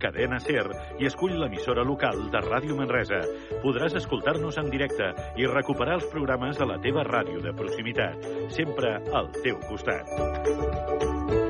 Cadena Ser i escull l'emissora local de Ràdio Manresa. Podràs escoltar-nos en directe i recuperar els programes a la teva ràdio de proximitat, sempre al teu costat.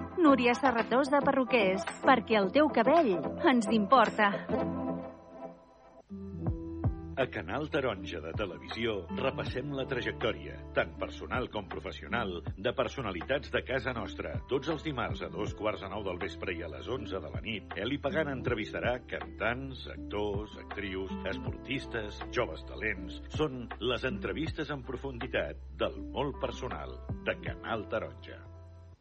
Núria Serratós de Perruquers, perquè el teu cabell ens importa. A Canal Taronja de Televisió repassem la trajectòria, tant personal com professional, de personalitats de casa nostra. Tots els dimarts a dos quarts de nou del vespre i a les 11 de la nit, Eli Pagant entrevistarà cantants, actors, actrius, esportistes, joves talents. Són les entrevistes en profunditat del molt personal de Canal Taronja.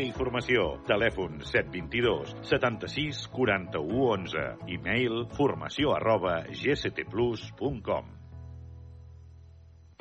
i Formació. Telèfon 722 76 41 11. E-mail formació arroba gctplus.com.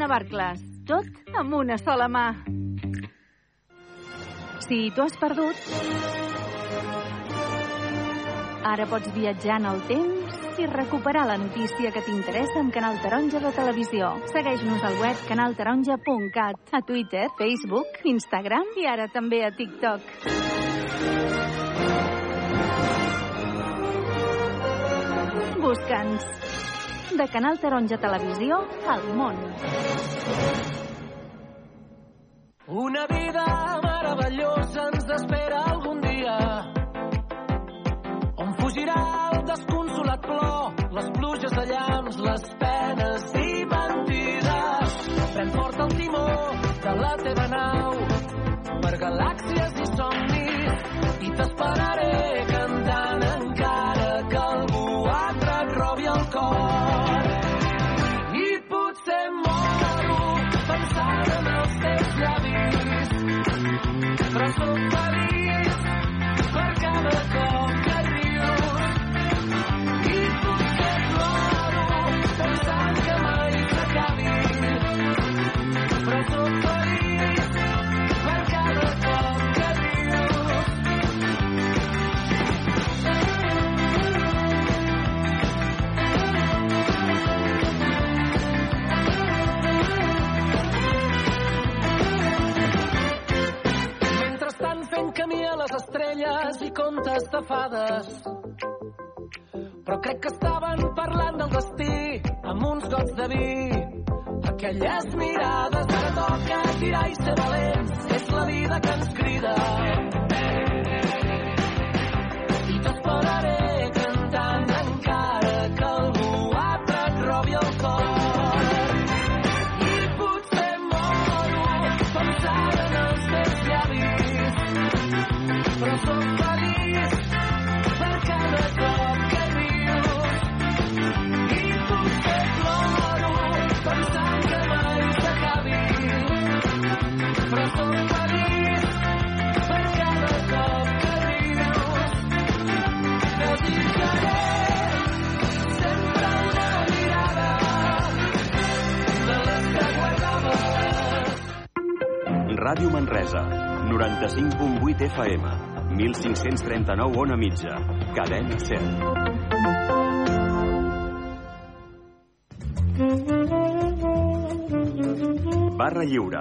Navarcles. Tot amb una sola mà. Si tu has perdut, ara pots viatjar en el temps i recuperar la notícia que t'interessa amb Canal Taronja de Televisió. Segueix-nos al web canaltaronja.cat, a Twitter, Facebook, Instagram i ara també a TikTok. Busca'ns. De Canal Taronja Televisió al món. Una vida meravellosa ens espera algun dia on fugirà el desconsolat plor, les pluges de llamps, les penes i mentides. Pren fort el timó de la teva nau per galàxies i somnis i t'esperaré però crec que estaven parlant del destí amb uns gots de vi. Aquelles mirades, ara toca tirar i ser valents. És la vida que ens crida. Ràdio Manresa, 95.8 FM, 1539 on a mitja, cadena 100. Barra Lliure,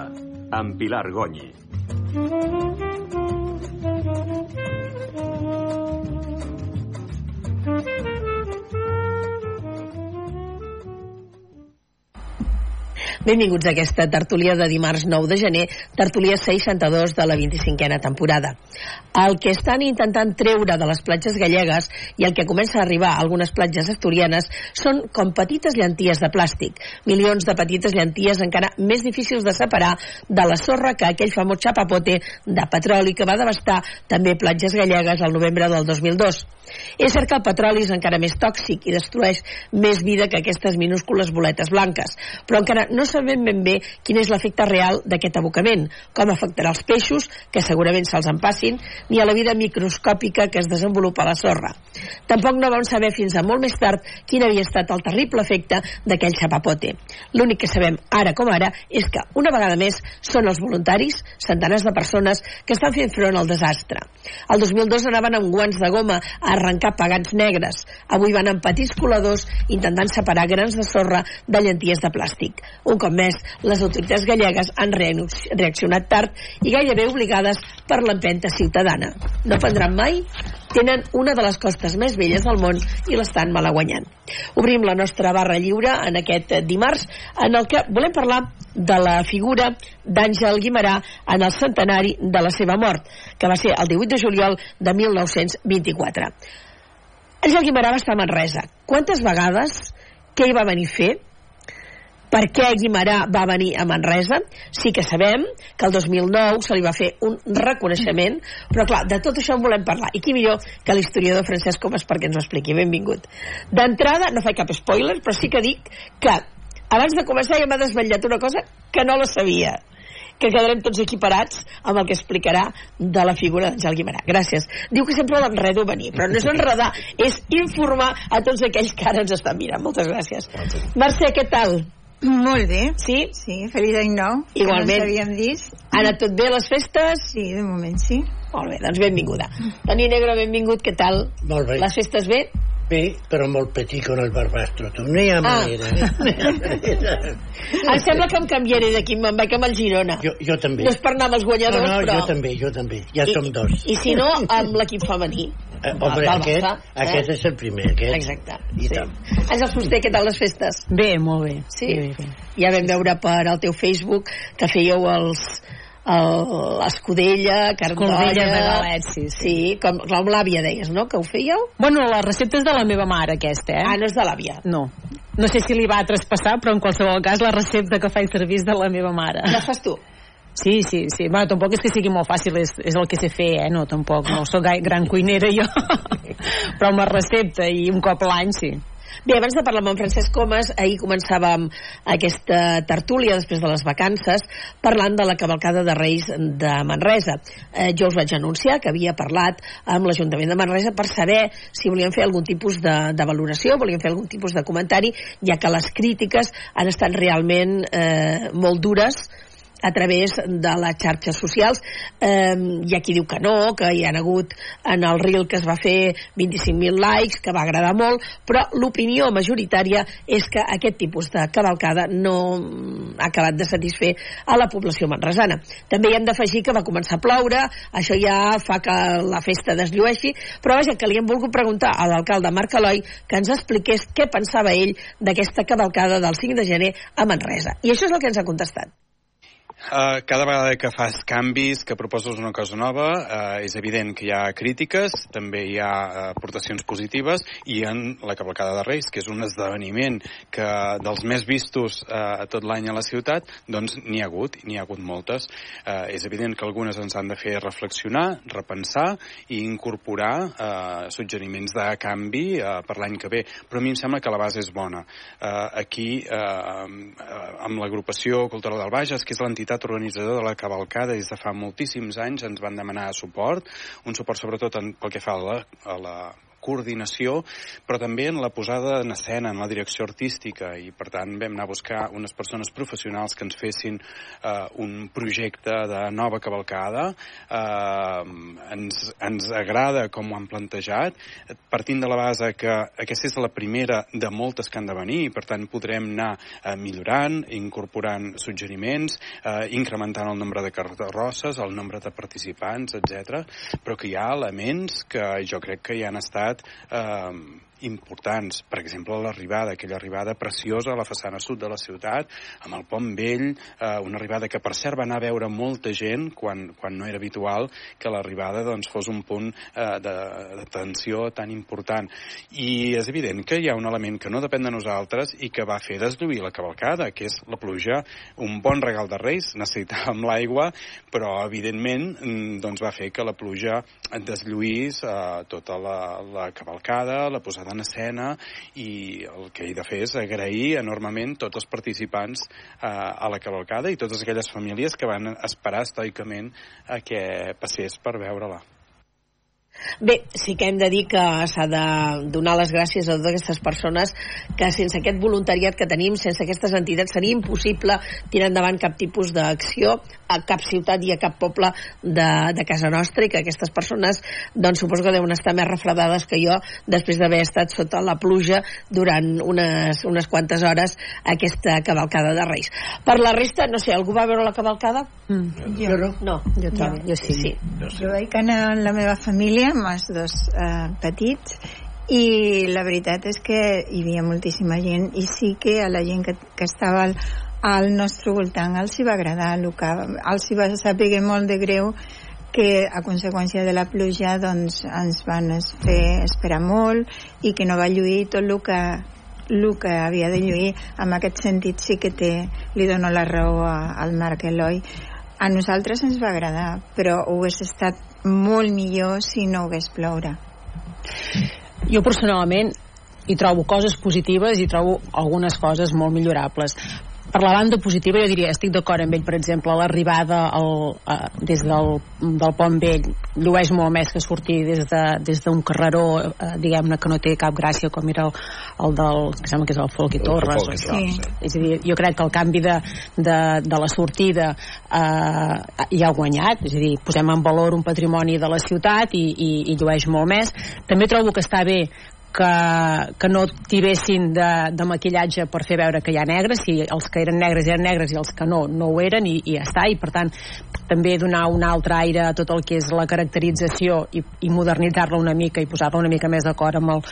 amb Pilar Gonyi. Benvinguts a aquesta tertúlia de dimarts 9 de gener, tertúlia 62 de la 25a temporada. El que estan intentant treure de les platges gallegues i el que comença a arribar a algunes platges asturianes són com petites llenties de plàstic, milions de petites llenties encara més difícils de separar de la sorra que aquell famós xapapote de petroli que va devastar també platges gallegues al novembre del 2002. És cert que el petroli és encara més tòxic i destrueix més vida que aquestes minúscules boletes blanques, però encara no sabem ben bé quin és l'efecte real d'aquest abocament, com afectarà els peixos, que segurament se'ls empassin, ni a la vida microscòpica que es desenvolupa a la sorra. Tampoc no vam saber fins a molt més tard quin havia estat el terrible efecte d'aquell xapapote. L'únic que sabem ara com ara és que, una vegada més, són els voluntaris, centenars de persones, que estan fent front al desastre. El 2002 anaven amb guants de goma a arrencar pagats negres. Avui van amb petits coladors intentant separar grans de sorra de llenties de plàstic. Un cop més, les autoritats gallegues han reaccionat tard i gairebé obligades per l'empenta ciutadana. No prendran mai? Tenen una de les costes més velles del món i l'estan malaguanyant. Obrim la nostra barra lliure en aquest dimarts en el que volem parlar de la figura d'Àngel Guimarà en el centenari de la seva mort, que va ser el 18 de juliol de 1924. Àngel Guimarà va estar a Manresa. Quantes vegades? Què hi va venir a fer? Per què Guimarà va venir a Manresa? Sí que sabem que el 2009 se li va fer un reconeixement, però clar, de tot això en volem parlar. I qui millor que l'historiador Francesc Comas perquè ens ho expliqui. Benvingut. D'entrada, no faig cap spoiler, però sí que dic que abans de començar ja m'ha desvetllat una cosa que no la sabia que quedarem tots equiparats amb el que explicarà de la figura d'Àngel Guimarà. Gràcies. Diu que sempre l'enredo venir, però no és enredar, és informar a tots aquells que ara ens estan mirant. Moltes gràcies. Mercè, què tal? Molt bé. Sí? Sí, feliç any nou. Igualment. No ens vist. Ha anat tot bé a les festes? Sí, de moment sí. Molt bé, doncs benvinguda. Toni Negro, benvingut, què tal? Molt bé. Les festes bé? Bé, però molt petit con el barbastro. Tu no hi ha Ah. manera. Eh? Em sembla que em canviaré d'aquí, me'n vaig amb el Girona. jo, jo també. No és per anar amb els No, guanyadors, no, però... jo també, jo també. Ja I, som dos. I si no, amb l'equip femení. Eh, home, Del aquest, eh? aquest és el primer, aquest. Exacte. I sí. tant. Àngel Fuster, què tal les festes? Bé, molt bé. Sí? Bé, bé. Ja vam veure per al teu Facebook que fèieu els el- l'Escudella, Cardolla... Escudella de galet, sí, sí. Sí, com, com l'àvia deies, no?, que ho fèieu? Bueno, la recepta és de la meva mare, aquesta, eh? Ah, no és de l'àvia. No. No sé si li va traspassar, però en qualsevol cas la recepta que faig servir és de la meva mare. La fas tu? Sí, sí, sí. Bueno, tampoc és que sigui molt fàcil, és, és el que sé fer, eh? No, tampoc, no sóc gran cuinera jo. però amb la recepta i un cop l'any, sí. Bé, abans de parlar amb en Francesc Comas, ahir començàvem aquesta tertúlia després de les vacances parlant de la cavalcada de Reis de Manresa. Eh, jo us vaig anunciar que havia parlat amb l'Ajuntament de Manresa per saber si volien fer algun tipus de, de valoració, volien fer algun tipus de comentari, ja que les crítiques han estat realment eh, molt dures a través de les xarxes socials eh, hi ha qui diu que no que hi ha hagut en el reel que es va fer 25.000 likes, que va agradar molt però l'opinió majoritària és que aquest tipus de cavalcada no ha acabat de satisfer a la població manresana. També hi hem d'afegir que va començar a ploure, això ja fa que la festa desllueixi, però vaja, que li hem volgut preguntar a l'alcalde Marc Eloi que ens expliqués què pensava ell d'aquesta cavalcada del 5 de gener a Manresa. I això és el que ens ha contestat. Uh, cada vegada que fas canvis, que proposes una cosa nova, uh, és evident que hi ha crítiques, també hi ha uh, aportacions positives, i en la Cavalcada de Reis, que és un esdeveniment que dels més vistos uh, tot l'any a la ciutat, doncs n'hi ha hagut, n'hi ha hagut moltes. Uh, és evident que algunes ens han de fer reflexionar, repensar i incorporar uh, suggeriments de canvi uh, per l'any que ve, però a mi em sembla que la base és bona. Uh, aquí, uh, amb l'agrupació cultural del Bages, que és l'entitat organitzadora de la cavalcada des de fa moltíssims anys ens van demanar suport, un suport sobretot en, pel que fa a la, a la coordinació, però també en la posada en escena, en la direcció artística, i per tant vam anar a buscar unes persones professionals que ens fessin eh, un projecte de nova cavalcada. Eh, ens, ens agrada com ho han plantejat, partint de la base que aquesta és la primera de moltes que han de venir, i per tant podrem anar eh, millorant, incorporant suggeriments, eh, incrementant el nombre de carrosses, el nombre de participants, etc. però que hi ha elements que jo crec que hi han estat eh, importants. Per exemple, l'arribada, aquella arribada preciosa a la façana sud de la ciutat, amb el pont vell, eh, una arribada que per cert va anar a veure molta gent quan, quan no era habitual que l'arribada doncs, fos un punt eh, de, de tensió tan important. I és evident que hi ha un element que no depèn de nosaltres i que va fer deslluir la cavalcada, que és la pluja, un bon regal de Reis, necessitàvem l'aigua, però evidentment mm, doncs, va fer que la pluja deslluís eh, tota la, la cavalcada, la posada en escena i el que he de fer és agrair enormement tots els participants eh, a la cavalcada i totes aquelles famílies que van esperar estoicament a que passés per veure-la. Bé, sí que hem de dir que s'ha de donar les gràcies a totes aquestes persones que sense aquest voluntariat que tenim, sense aquestes entitats, seria impossible tirar endavant cap tipus d'acció a cap ciutat i a cap poble de, de casa nostra i que aquestes persones doncs suposo que deuen estar més refredades que jo després d'haver estat sota la pluja durant unes, unes quantes hores aquesta cavalcada de Reis. Per la resta, no sé, algú va veure la cavalcada? Mm. Jo no. No, Jo també, jo sí. sí. Jo vaig anar amb la meva família, amb els dos eh, petits, i la veritat és que hi havia moltíssima gent i sí que a la gent que, que estava al, al nostre voltant els hi va agradar el que els hi va saber molt de greu que a conseqüència de la pluja doncs ens van fer esperar molt i que no va lluir tot el que el que havia de lluir. En aquest sentit sí que té, li dono la raó a, al Marc Eloi. A nosaltres ens va agradar però ho hagués estat molt millor si no hagués ploure. Jo personalment hi trobo coses positives i trobo algunes coses molt millorables per la banda positiva jo diria estic d'acord amb ell per exemple l'arribada uh, des del, del pont vell llueix molt més que sortir des d'un de, des carreró uh, diguem-ne que no té cap gràcia com era el, el del que sembla que és el Folk i Torres o això. Sí. és a dir, jo crec que el canvi de, de, de la sortida uh, hi ha guanyat és a dir, posem en valor un patrimoni de la ciutat i, i, i llueix molt més també trobo que està bé que, que no tibessin de, de maquillatge per fer veure que hi ha negres, si els que eren negres eren negres i els que no, no ho eren i, i ja està, i per tant també donar un altre aire a tot el que és la caracterització i, i modernitzar-la una mica i posar-la una mica més d'acord amb, el,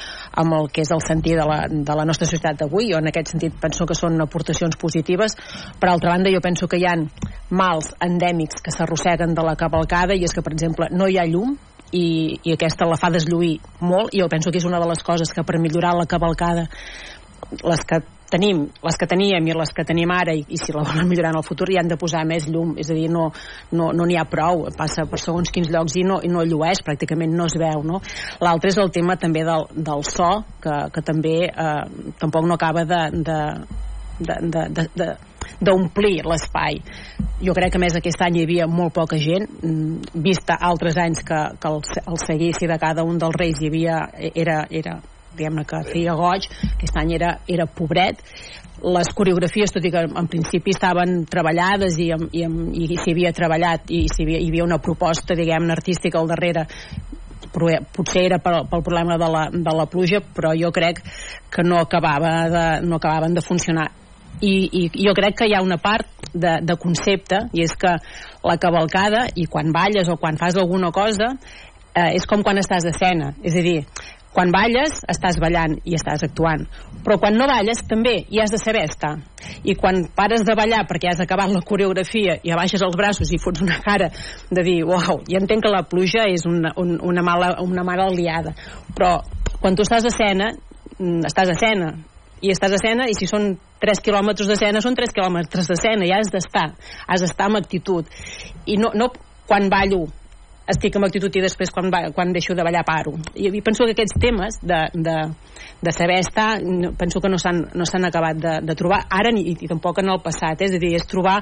amb el que és el sentit de la, de la nostra societat d'avui. Jo en aquest sentit penso que són aportacions positives. Per altra banda, jo penso que hi han mals endèmics que s'arrosseguen de la cavalcada i és que, per exemple, no hi ha llum, i, i aquesta la fa deslluir molt i jo penso que és una de les coses que per millorar la cavalcada les que tenim, les que teníem i les que tenim ara i, i si la volen millorar en el futur hi han de posar més llum, és a dir, no no, no n'hi ha prou, passa per segons quins llocs i no, i no llueix, pràcticament no es veu no? l'altre és el tema també del, del so, que, que també eh, tampoc no acaba de, de, de, de, de, de d'omplir l'espai. Jo crec que més aquest any hi havia molt poca gent mm, vista altres anys que, que el, el seguici de cada un dels reis hi havia, era, era diguem-ne que feia goig, aquest any era, era pobret. Les coreografies, tot i que en principi estaven treballades i, i, i s'hi havia treballat i s'hi havia, hi havia una proposta, diguem-ne, artística al darrere potser era pel, pel problema de la, de la pluja però jo crec que no, acabava de, no acabaven de funcionar i, i jo crec que hi ha una part de, de concepte i és que la cavalcada i quan balles o quan fas alguna cosa eh, és com quan estàs a escena és a dir, quan balles estàs ballant i estàs actuant. Però quan no balles també hi has de saber estar. I quan pares de ballar perquè has acabat la coreografia i abaixes els braços i fots una cara de dir uau, ja entenc que la pluja és una, un, una, mala, una mala aliada. Però quan tu estàs a escena mm, estàs a escena i estàs a escena i si són 3 quilòmetres d'escena són 3 quilòmetres d'escena i has d'estar, has d'estar amb actitud i no, no quan ballo estic amb actitud i després quan, va, quan deixo de ballar paro i, i penso que aquests temes de, de, de saber estar penso que no s'han no acabat de, de trobar ara ni, i tampoc en el passat eh? és a dir, és trobar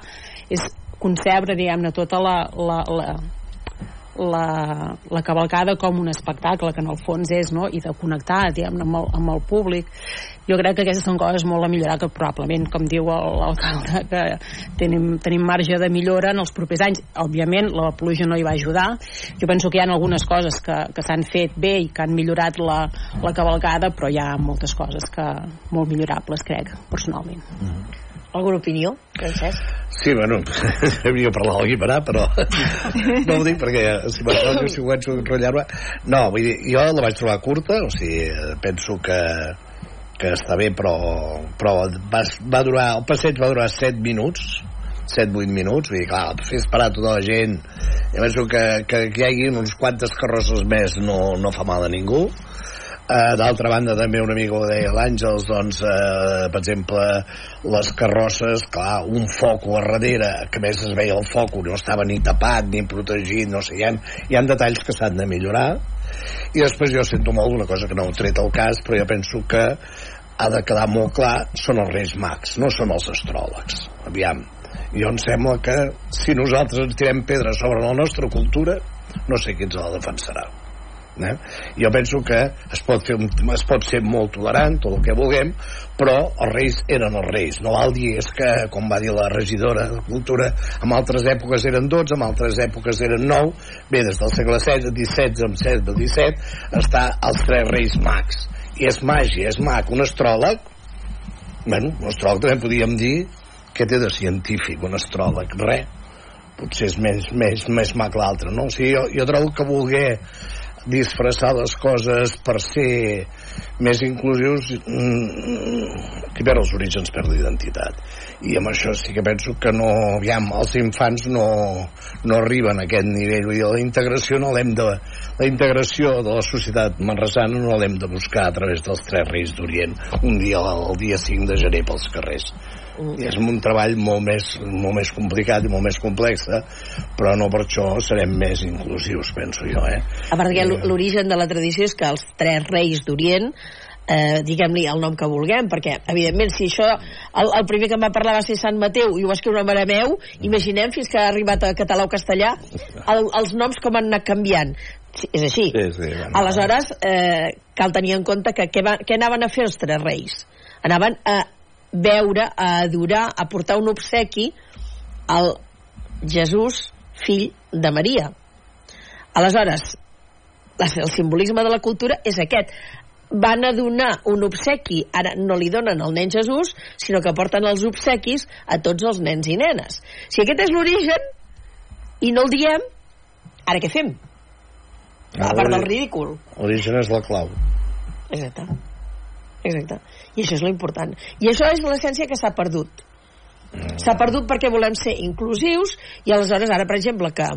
és concebre diguem-ne tota la, la, la la, la cavalcada com un espectacle que en el fons és, no? i de connectar diguem, amb, el, amb el públic. Jo crec que aquestes són coses molt a millorar que probablement, com diu l'alcalde que tenim, tenim marge de millora en els propers anys, òbviament la pluja no hi va ajudar, jo penso que hi ha algunes coses que, que s'han fet bé i que han millorat la, la cavalcada però hi ha moltes coses que molt millorables crec, personalment Alguna opinió, Francesc? Sí, bueno, havia parlat del Guimarà, però no ho dic perquè si m'enrotllo, si començo a enrotllar-me... No, vull dir, jo la vaig trobar curta, o sigui, penso que que està bé, però, però va, va durar, el passeig va durar 7 minuts, 7-8 minuts, vull dir, clar, fer esperar tota la gent, jo penso que, que, que hi hagi uns quantes carrosses més no, no fa mal a ningú, Uh, D'altra banda, també un amic ho deia, l'Àngels, doncs, uh, per exemple, les carrosses, clar, un foco a darrere, que més es veia el foco, no estava ni tapat, ni protegit, no sé, hi ha, hi ha detalls que s'han de millorar, i després jo sento molt una cosa que no heu tret al cas, però jo penso que ha de quedar molt clar, són els Reis Mags, no són els astròlegs. Aviam, jo em sembla que si nosaltres ens tirem pedres sobre la nostra cultura, no sé qui ens la defensarà. Eh? Jo penso que es pot, fer es pot ser molt tolerant, tot el que vulguem, però els reis eren els reis. No val dir és que, com va dir la regidora de Cultura, en altres èpoques eren 12, en altres èpoques eren 9. Bé, des del segle XVI, XVII, amb 7 del 17, està els tres reis mags. I és màgia, és mag. Un astròleg, bueno, un astròleg també podríem dir que té de científic, un astròleg, res potser és més, més, més mag l'altre, no? O sigui, jo, jo trobo que volguer disfressar les coses per ser més inclusius mm, qui perd els orígens perd l'identitat. I amb això sí que penso que no aviam, els infants no, no arriben a aquest nivell. Vull dir, la integració no l'hem de la integració de la societat manresana no l'hem de buscar a través dels tres reis d'Orient un dia el dia 5 de gener pels carrers i és un treball molt més, molt més complicat i molt més complex però no per això serem més inclusius penso jo eh? A part que l'o- l'origen de la tradició és que els tres reis d'Orient eh, diguem-li el nom que vulguem perquè evidentment si això el, el primer que em va parlar va ser Sant Mateu i ho va escriure en arameu imaginem fins que ha arribat a català o castellà el, els noms com han anat canviant. Sí, és així. Sí, sí, bueno. aleshores eh, cal tenir en compte que què, va, què anaven a fer els tres reis? Anaven a veure, a adorar a portar un obsequi al Jesús fill de Maria. Aleshores el simbolisme de la cultura és aquest. Van a donar un obsequi ara no li donen al nen Jesús sinó que porten els obsequis a tots els nens i nenes. Si aquest és l'origen i no el diem ara què fem? a part del ridícul. l'origen és la clau. Exacte. Exacte i això és lo important. I això és l'essència que s'ha perdut. S'ha perdut perquè volem ser inclusius i aleshores ara per exemple que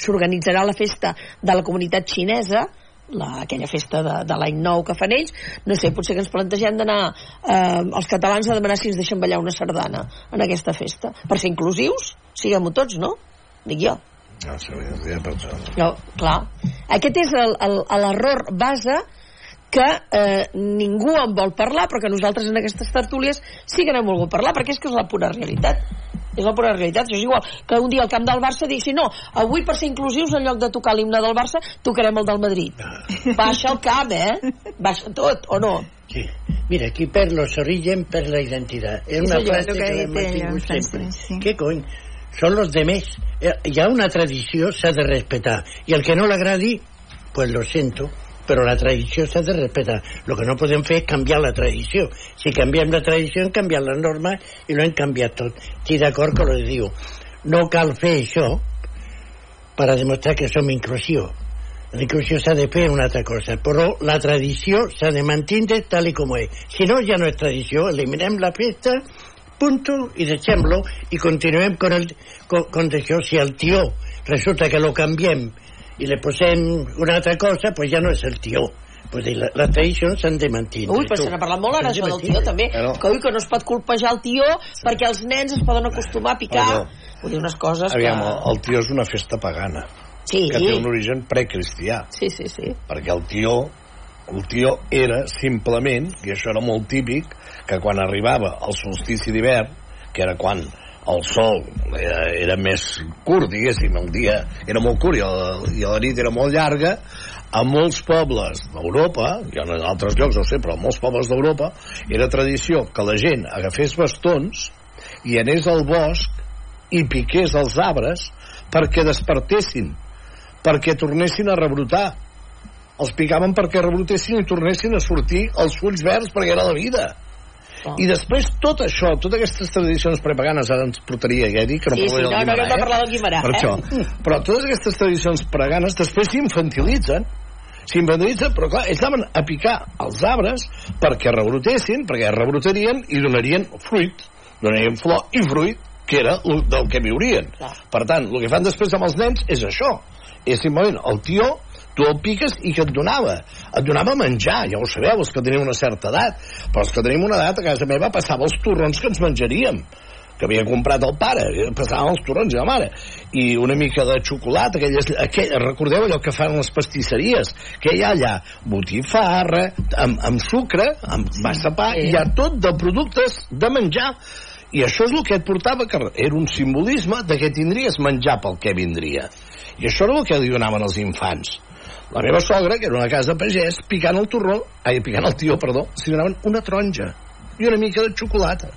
s'organitzarà la festa de la comunitat xinesa la, aquella festa de, de l'any nou que fan ells. No sé, potser que ens plantegem d'anar eh, els catalans a demanar si ens deixen ballar una sardana en aquesta festa. Per ser inclusius, siguem-ho tots, no? dic jo. No, sí, ja no, clar. Aquest és l'error base que eh, ningú en vol parlar, però que nosaltres en aquestes tertúlies sí que n'hem volgut parlar, perquè és que és la pura realitat. És la pura realitat. És igual que un dia al camp del Barça digui, no, avui per ser inclusius, en lloc de tocar l'himne del Barça, tocarem el del Madrid. Baixa el camp, eh? Baixa tot, o no? Sí. Mira, qui perd los orígens perd la identidad. Es Eso una frase que que, mantingut ella, sempre. sí. Què cony? Són los de més. Eh, Hi ha una tradició, s'ha de respetar. I el que no l'agradi, pues lo siento, però la tradició s'ha de respetar. Lo que no podem fer és canviar la tradició. Si canviem la tradició, hem canviat les normes i no hem canviat tot. Estic d'acord que diu. No cal fer això per demostrar que som inclusió. La inclusió s'ha de fer una altra cosa, però la tradició s'ha de mantenir tal com és. Si no, ja no és tradició, eliminem la festa, punto, i deixem-lo, i continuem con, el, con, con. Si el tió resulta que lo canviem i le posem una altra cosa, pues ja no és el tió. Pues la, les tradicions s'han de mantenir. Ui, però se n'ha parlat molt ara, això del tió, també. Que, ui, que no es pot colpejar el tió perquè els nens es poden acostumar a picar. Bueno. Vull dir, unes coses Aviam, que... el, el tió és una festa pagana Sí. que té un origen precristià Sí, sí, sí. perquè el tió el tió era simplement, i això era molt típic, que quan arribava el solstici d'hivern, que era quan el sol era, era més curt, diguéssim, el dia era molt curt i, el, i la nit era molt llarga, a molts pobles d'Europa, i en altres llocs no sé, però a molts pobles d'Europa, era tradició que la gent agafés bastons i anés al bosc i piqués els arbres perquè despertessin, perquè tornessin a rebrotar. Els picaven perquè rebrotessin i tornessin a sortir els fulls verds perquè era la vida. I després tot això, totes aquestes tradicions prepaganes, ara ens portaria Gedi, que no Sí, sí, no, del no, no, Guimarà, no parlar del Guimarà, Per eh? això. Però totes aquestes tradicions preganes després s'infantilitzen s'infantilitzen, però clar, ells anaven a picar els arbres perquè rebrotessin, perquè rebrotarien i donarien fruit, donarien flor i fruit, que era el del que viurien. Per tant, el que fan després amb els nens és això. És simplement el tio tu el piques i que et donava? Et donava menjar, ja ho sabeu els que tenim una certa edat, però els que tenim una edat a casa meva passava els torrons que ens menjaríem que havia comprat el pare, passàvem els torrons i la mare, i una mica de xocolata, aquelles, aquell, recordeu allò que fan les pastisseries, que hi ha allà botifarra, amb, amb sucre, amb massa pa, sí. hi ha tot de productes de menjar, i això és el que et portava, que era un simbolisme de que tindries menjar pel que vindria. I això era el que li donaven als infants. La meva sogra, que era una casa de pagès, picant el torró, ai, picant el tió, perdó, s'hi donaven una taronja i una mica de xocolata.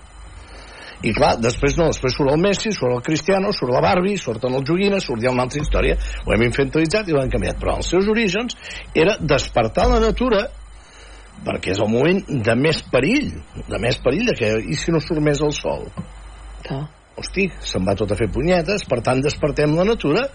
I clar, després no, després surt el Messi, surt el Cristiano, surt la Barbie, surten els joguines, surt ja una altra història, ho hem infantilitzat i ho hem canviat, però els seus orígens era despertar la natura perquè és el moment de més perill, de més perill, de que, i si no surt més el sol? Clar. Hosti, se'n va tot a fer punyetes, per tant despertem la natura,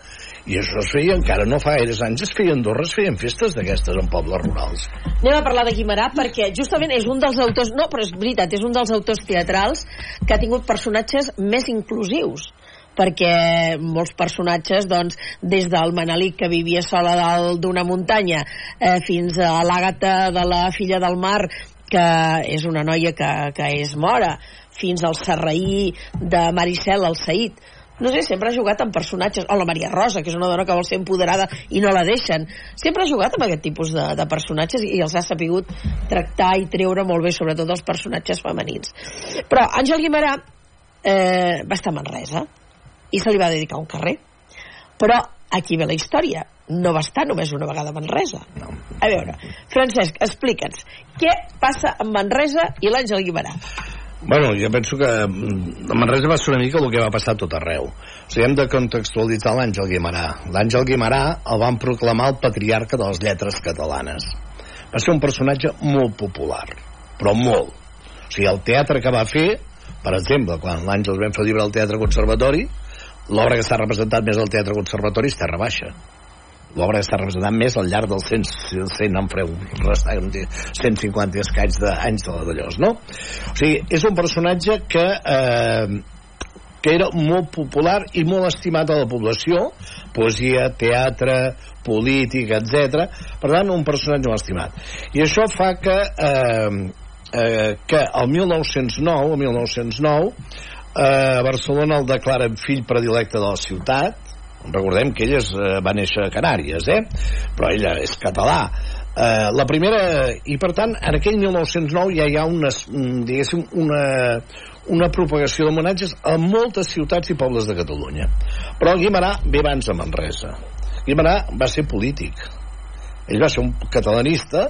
i això es feia encara no fa gaires anys, es feia a Andorra, es feien festes d'aquestes en pobles rurals. Anem a parlar de Guimarà perquè justament és un dels autors, no, però és veritat, és un dels autors teatrals que ha tingut personatges més inclusius perquè molts personatges, doncs, des del Manelic que vivia sola dalt d'una muntanya eh, fins a l'Àgata de la filla del mar que és una noia que, que és mora, fins al Serraí de Maricel, el Saïd, no sé, sempre ha jugat amb personatges. O la Maria Rosa, que és una dona que vol ser empoderada i no la deixen, sempre ha jugat amb aquest tipus de, de personatges i els ha sapigut tractar i treure molt bé sobretot els personatges femenins. Però Àngel Guimarà eh, va estar a Manresa i se li va dedicar un carrer. Però aquí ve la història. No va estar només una vegada a Manresa. No. a veure, Francesc, explica'ns què passa amb Manresa i l'Àngel Guimarà Bueno, jo penso que mm, a Manresa va ser una mica el que va passar tot arreu. O sigui, hem de contextualitzar l'Àngel Guimarà. L'Àngel Guimarà el van proclamar el patriarca de les lletres catalanes. Va ser un personatge molt popular, però molt. O sigui, el teatre que va fer, per exemple, quan l'Àngel vam fer llibre al Teatre Conservatori, l'obra que està representat més al Teatre Conservatori és Terra Baixa l'obra està representant més al llarg dels 100, 100 en freu, restant 150 escaig d'anys de d'allòs, no? O sigui, és un personatge que eh, que era molt popular i molt estimat a la població, poesia, teatre, política, etc. Per tant, un personatge molt estimat. I això fa que, eh, eh, que el 1909, el 1909, eh, Barcelona el declaren fill predilecte de la ciutat, recordem que ell és, eh, va néixer a Canàries, eh? però ella és català. Eh, la primera, i per tant, en aquell 1909 ja hi ha una, diguéssim, una, una propagació d'homenatges a moltes ciutats i pobles de Catalunya. Però Guimarà ve abans de Manresa. Guimarà va ser polític. Ell va ser un catalanista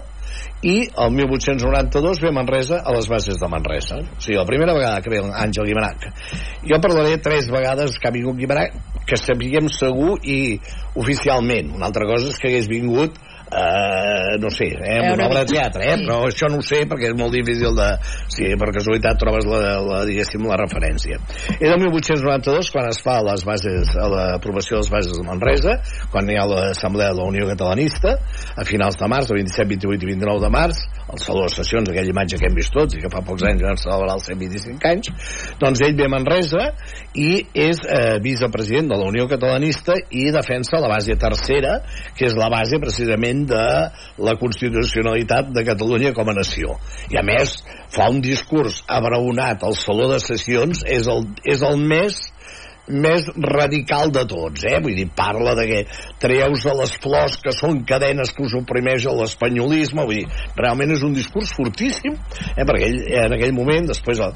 i el 1892 ve a Manresa a les bases de Manresa. O sigui, la primera vegada que ve Àngel Guimarà. Jo parlaré tres vegades que ha vingut Guimarà que sapiguem segur i oficialment. Una altra cosa és que hagués vingut Uh, no sé, eh, amb una obra de teatre, eh? però això no ho sé perquè és molt difícil de... Si per casualitat trobes la, la, diguéssim, la referència. Era el 1892 quan es fa les bases, a l'aprovació de les bases de Manresa, quan hi ha l'Assemblea de la Unió Catalanista, a finals de març, el 27, 28 i 29 de març, el Saló de Sessions, aquella imatge que hem vist tots i que fa pocs anys vam celebrar els 125 anys, doncs ell ve a Manresa i és eh, vicepresident de la Unió Catalanista i defensa la base tercera, que és la base precisament de la constitucionalitat de Catalunya com a nació. I a més, fa un discurs abraonat al Saló de Sessions, és el, és el més més radical de tots, eh? Vull dir, parla de que treus de les flors que són cadenes que us oprimeix l'espanyolisme, vull dir, realment és un discurs fortíssim, eh? perquè ell, en aquell moment, després eh,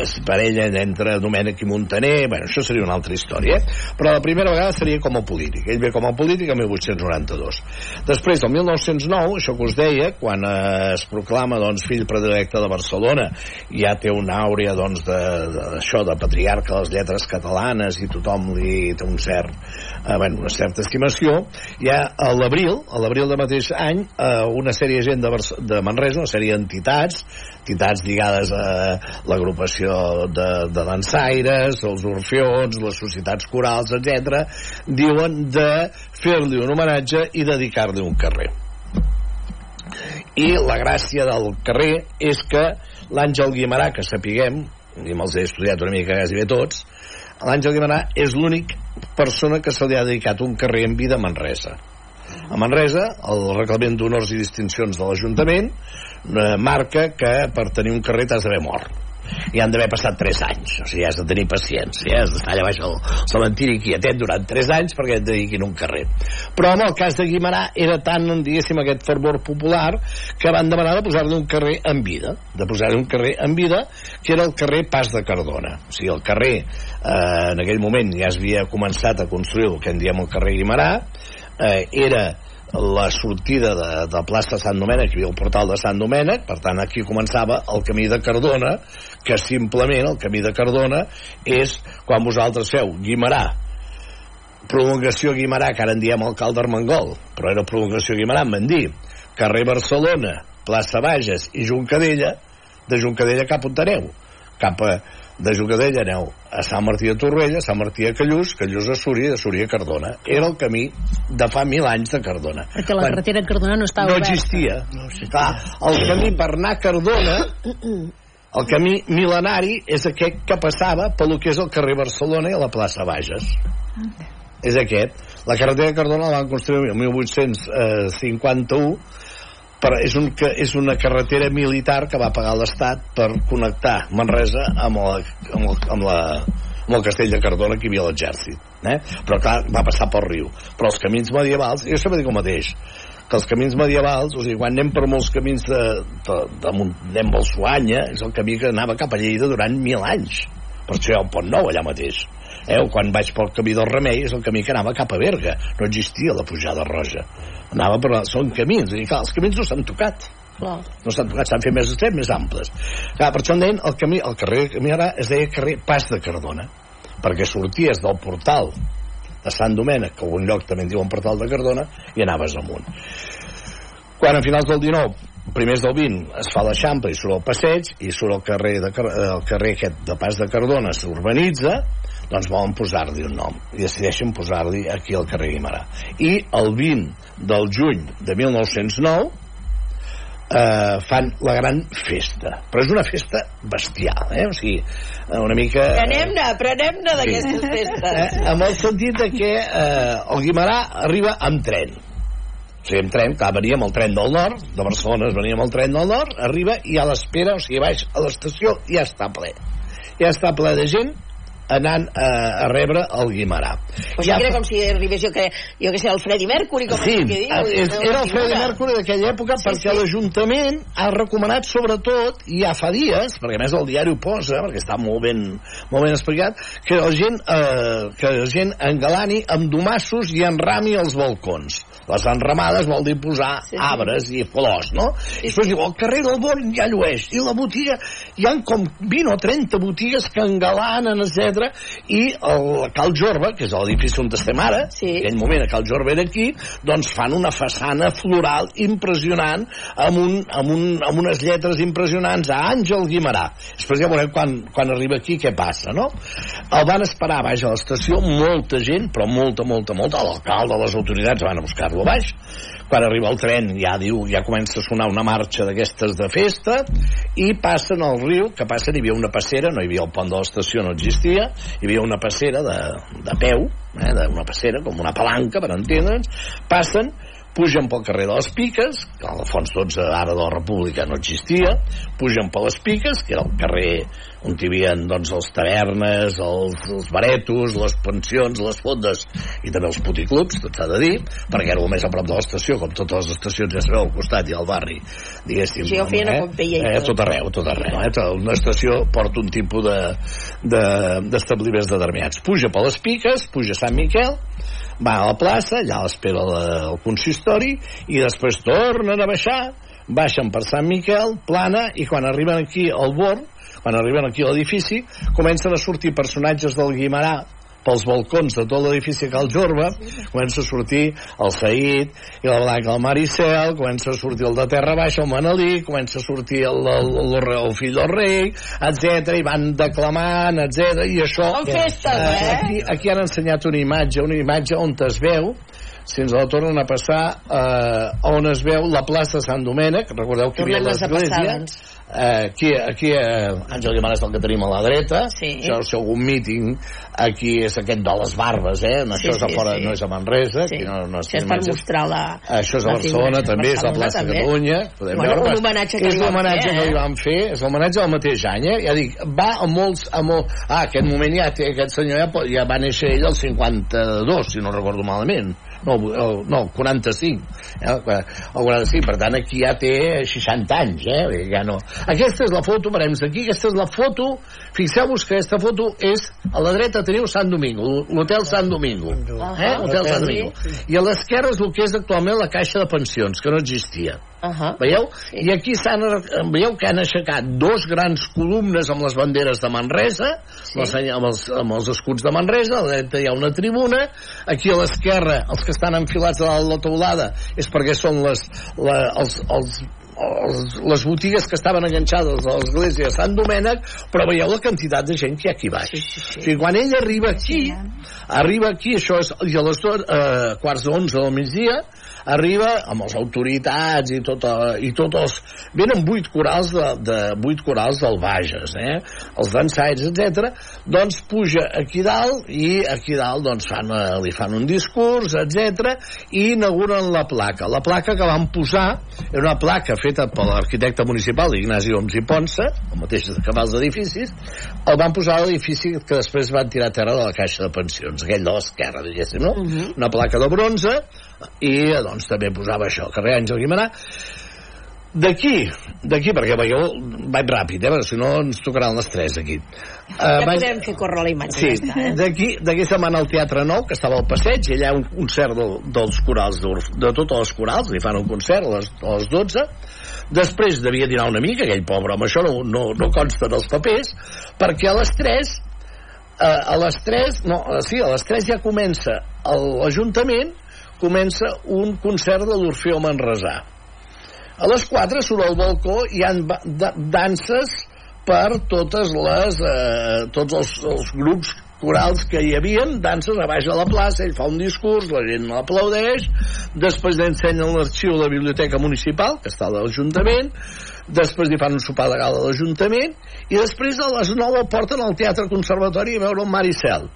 es parella entre Domènec i Montaner, bueno, això seria una altra història, eh? però la primera vegada seria com a polític. Ell ve com a polític el 1892. Després, el 1909, això que us deia, quan eh, es proclama doncs, fill predilecte de Barcelona, ja té una àurea doncs, d'això, de, de, de patriarca de les lletres catalanes i tothom li té un cert, eh, bueno, una certa estimació, ja a l'abril, a l'abril del mateix any, eh, una sèrie de gent de, de Manresa, una sèrie d'entitats, entitats lligades a l'agrupació de, de dansaires, els orfeons, les societats corals, etc, diuen de fer-li un homenatge i dedicar-li un carrer. I la gràcia del carrer és que l'Àngel Guimarà, que sapiguem, i me'ls he estudiat una mica quasi bé tots, l'Àngel Guimarà és l'únic persona que se li ha dedicat un carrer en vida a Manresa. A Manresa, el reglament d'honors i distincions de l'Ajuntament eh, marca que per tenir un carrer t'has d'haver mort. I han d'haver passat 3 anys. O sigui, has de tenir paciència has d'estar allà baix al cementiri quietet durant 3 anys perquè et dediquin un carrer. Però en el cas de Guimarà era tant diguéssim aquest fervor popular que van demanar de posar-li un carrer en vida de posar-li un carrer en vida que era el carrer Pas de Cardona. O sigui, el carrer eh, en aquell moment ja es havia començat a construir el que en diem el carrer Guimarà eh, era la sortida de, de plaça Sant Domènec, hi havia el portal de Sant Domènec, per tant aquí començava el camí de Cardona, que simplement el camí de Cardona és quan vosaltres feu Guimarà, prolongació Guimarà, que ara en diem alcalde Armengol, però era prolongació Guimarà, em van dir, carrer Barcelona, plaça Bages i Juncadella, de Juncadella cap on aneu? Cap a de Jugadella aneu a Sant Martí de Torrella, Sant Martí de Callús, Callús a Súria i de Súria a Cardona. Era el camí de fa mil anys de Cardona. Perquè la carretera de Cardona no estava no oberta. Existia. No existia. Clar, el camí per anar a Cardona, el camí mil·lenari és aquest que passava pel que és el carrer Barcelona i la plaça Bages. És aquest. La carretera de Cardona la van construir el 1851 però és, un, és una carretera militar que va pagar l'Estat per connectar Manresa amb, la, amb, el, amb, la, amb el castell de Cardona que hi havia l'exèrcit eh? però clar, va passar pel riu. Però els camins medievals, jo sempre dic el mateix que els camins medievals, o sigui, quan anem per molts camins de, de, de, de anem al Suanya, és el camí que anava cap a Lleida durant mil anys. Per això hi ha un pont nou allà mateix. Eh? o quan vaig pel camí del Remei és el camí que anava cap a Berga. No existia la pujada roja anava per... són camins, i clar, els camins no s'han tocat. Clar. no s'han tocat, s'han fet més estrets, més amples. Clar, per això en deien el, camí, el carrer camí ara es deia carrer Pas de Cardona perquè sorties del portal de Sant Domènec, que algun lloc també en diuen portal de Cardona, i anaves amunt. Quan a finals del 19 primers del 20 es fa l'Eixample i surt el passeig i surt el carrer, de, el carrer aquest de Pas de Cardona s'urbanitza doncs volen posar-li un nom i decideixen posar-li aquí al carrer Guimarà i el 20 del juny de 1909 eh, fan la gran festa però és una festa bestial eh? o sigui, una mica prenem-ne, prenem-ne d'aquestes sí. festes eh, amb el sentit de que eh, el Guimarà arriba amb tren o sigui, amb tren, clar, veníem el tren del nord, de Barcelona es veníem el tren del nord, arriba i a l'espera, o sigui, baix a l'estació, ja està ple. Ja està ple de gent anant a, a rebre el Guimarà. O sigui, ja era com si arribés, jo que, jo que sé, el Freddy Mercury, com sí, que diu. És, era el Freddy Mercury d'aquella època sí, perquè sí. l'Ajuntament ha recomanat sobretot, i ja fa dies, perquè a més el diari ho posa, perquè està molt ben, molt ben explicat, que la gent, eh, que la gent engalani amb domassos i enrami els balcons les enramades vol dir posar sí, sí. arbres i flors, no? Sí, I després diu, al carrer del Born ja llueix, i la botiga, hi han com 20 o 30 botigues que engalanen, etc. I el Cal Jorba, que és l'edifici on estem ara, sí. en aquell moment a Cal Jorba era aquí, doncs fan una façana floral impressionant, amb, un, amb, un, amb unes lletres impressionants a Àngel Guimarà. Després ja veurem quan, quan arriba aquí què passa, no? El van esperar baix a l'estació molta gent, però molta, molta, molta. L'alcalde, les autoritats van a buscar-lo baix. Quan arriba el tren ja diu, ja comença a sonar una marxa d'aquestes de festa i passen al riu, que passen, hi havia una passera, no hi havia el pont de l'estació, no existia, hi havia una passera de, de peu, eh, una passera, com una palanca, per entendre'ns, passen pugen pel carrer de les Piques, que al fons 12 ara de la República no existia, pugen per les Piques, que era el carrer on hi havia doncs, les tavernes, els, els baretos, les pensions, les fondes i també els puticlubs, tot s'ha de dir, perquè era el més a prop de l'estació, com totes les estacions ja sabeu al costat i al barri, diguéssim. Sí, ho feien a Pompeia i eh, tot. arreu, tot arreu. Eh? Una estació porta un tipus d'establiments de, d'establiments determinats. Puja per les Piques, puja a Sant Miquel, va a la plaça, allà l'espera el consistori, i després tornen a baixar, baixen per Sant Miquel, plana, i quan arriben aquí al bord, quan arriben aquí a l'edifici, comencen a sortir personatges del Guimarà pels balcons de tot l'edifici Cal Jorba, comença a sortir el Saïd i la Blanca el Maricel, comença a sortir el de Terra Baixa, el Manelí, comença a sortir el, el, el, el fill del rei, etc i van declamant, etc i això... Són festes, eh? Aquí, aquí han ensenyat una imatge, una imatge on es veu si ens la tornen a passar eh, on es veu la plaça Sant Domènec recordeu que hi havia l'església eh, aquí, aquí eh, Àngel Guimarães és el que tenim a la dreta Sí. això si algun míting aquí és aquest de les barbes eh? No, Sí, això és a fora, sí. no és a Manresa Sí. no, no Això és per mostrar la... això és a la Barcelona figura. també, és la Barcelona plaça també. Catalunya podem Bueno, veure, un homenatge que és l'homenatge fer, que li eh? van fer és l'homenatge del mateix any eh? ja dic, va a molts, a molt... ah, aquest moment ja té, aquest senyor ja, ja va néixer ell al 52 si no recordo malament no, el- no, 45 eh? el 45, per tant aquí ja té 60 anys eh? Ja no. aquesta és la foto, parem aquí aquesta és la foto, fixeu-vos que aquesta foto és, a la dreta teniu Sant Domingo l'hotel Sant Domingo eh? Hotel Sant Domingo i a l'esquerra és el que és actualment la caixa de pensions, que no existia Uh -huh. Veieu? I aquí s'han, veieu que han aixecat dos grans columnes amb les banderes de Manresa, sí. amb, els, amb, els, amb els escuts de Manresa, a la dreta hi ha una tribuna, aquí a l'esquerra, els que estan enfilats a dalt la teulada, és perquè són les, la, els, els, els, les botigues que estaven enganxades a l'església de Sant Domènec, però veieu la quantitat de gent que hi ha aquí baix. Sí, sí, sí. O sigui, quan ell arriba aquí, arriba aquí, això és, i a les eh, quarts d'onze del migdia, arriba amb les autoritats i tot, i tots els... Venen vuit corals de, de vuit corals del Bages, eh? Els dansaires, etc. Doncs puja aquí dalt i aquí dalt doncs fan, eh, li fan un discurs, etc. i inauguren la placa. La placa que van posar era una placa feta per l'arquitecte municipal Ignasi Oms i Ponsa, el mateix que fa els edificis, el van posar a l'edifici que després van tirar a terra de la caixa de pensions, aquell de l'esquerra, diguéssim, no? Una placa de bronze i doncs també posava això, carrer Àngel Guimarà D'aquí, d'aquí, perquè veieu, vaig ràpid, eh, perquè si no ens tocaran les tres aquí. Uh, Ja podem fer córrer la imatge. Sí, Ja eh? d'aquí d'aquí se'n va anar al Teatre Nou, que estava al passeig, i allà un concert del, dels corals, d'Orf- de totes les corals, li fan un concert a les, a les 12, després devia dinar una mica, aquell pobre home, això no, no, no consta en els papers, perquè a les 3 eh, a les 3, no, eh, sí, a les 3 ja comença l'Ajuntament comença un concert de l'Orfeo Manresà. A les 4 surt al balcó i hi ha da danses per totes les, eh, tots els, els grups corals que hi havien, danses a baix de la plaça, ell fa un discurs, la gent l'aplaudeix, després ensenyen l'arxiu de la biblioteca municipal, que està a l'Ajuntament, després li fan un sopar de gala a l'Ajuntament, i després a les 9 el porten al Teatre Conservatori a veure el Maricel.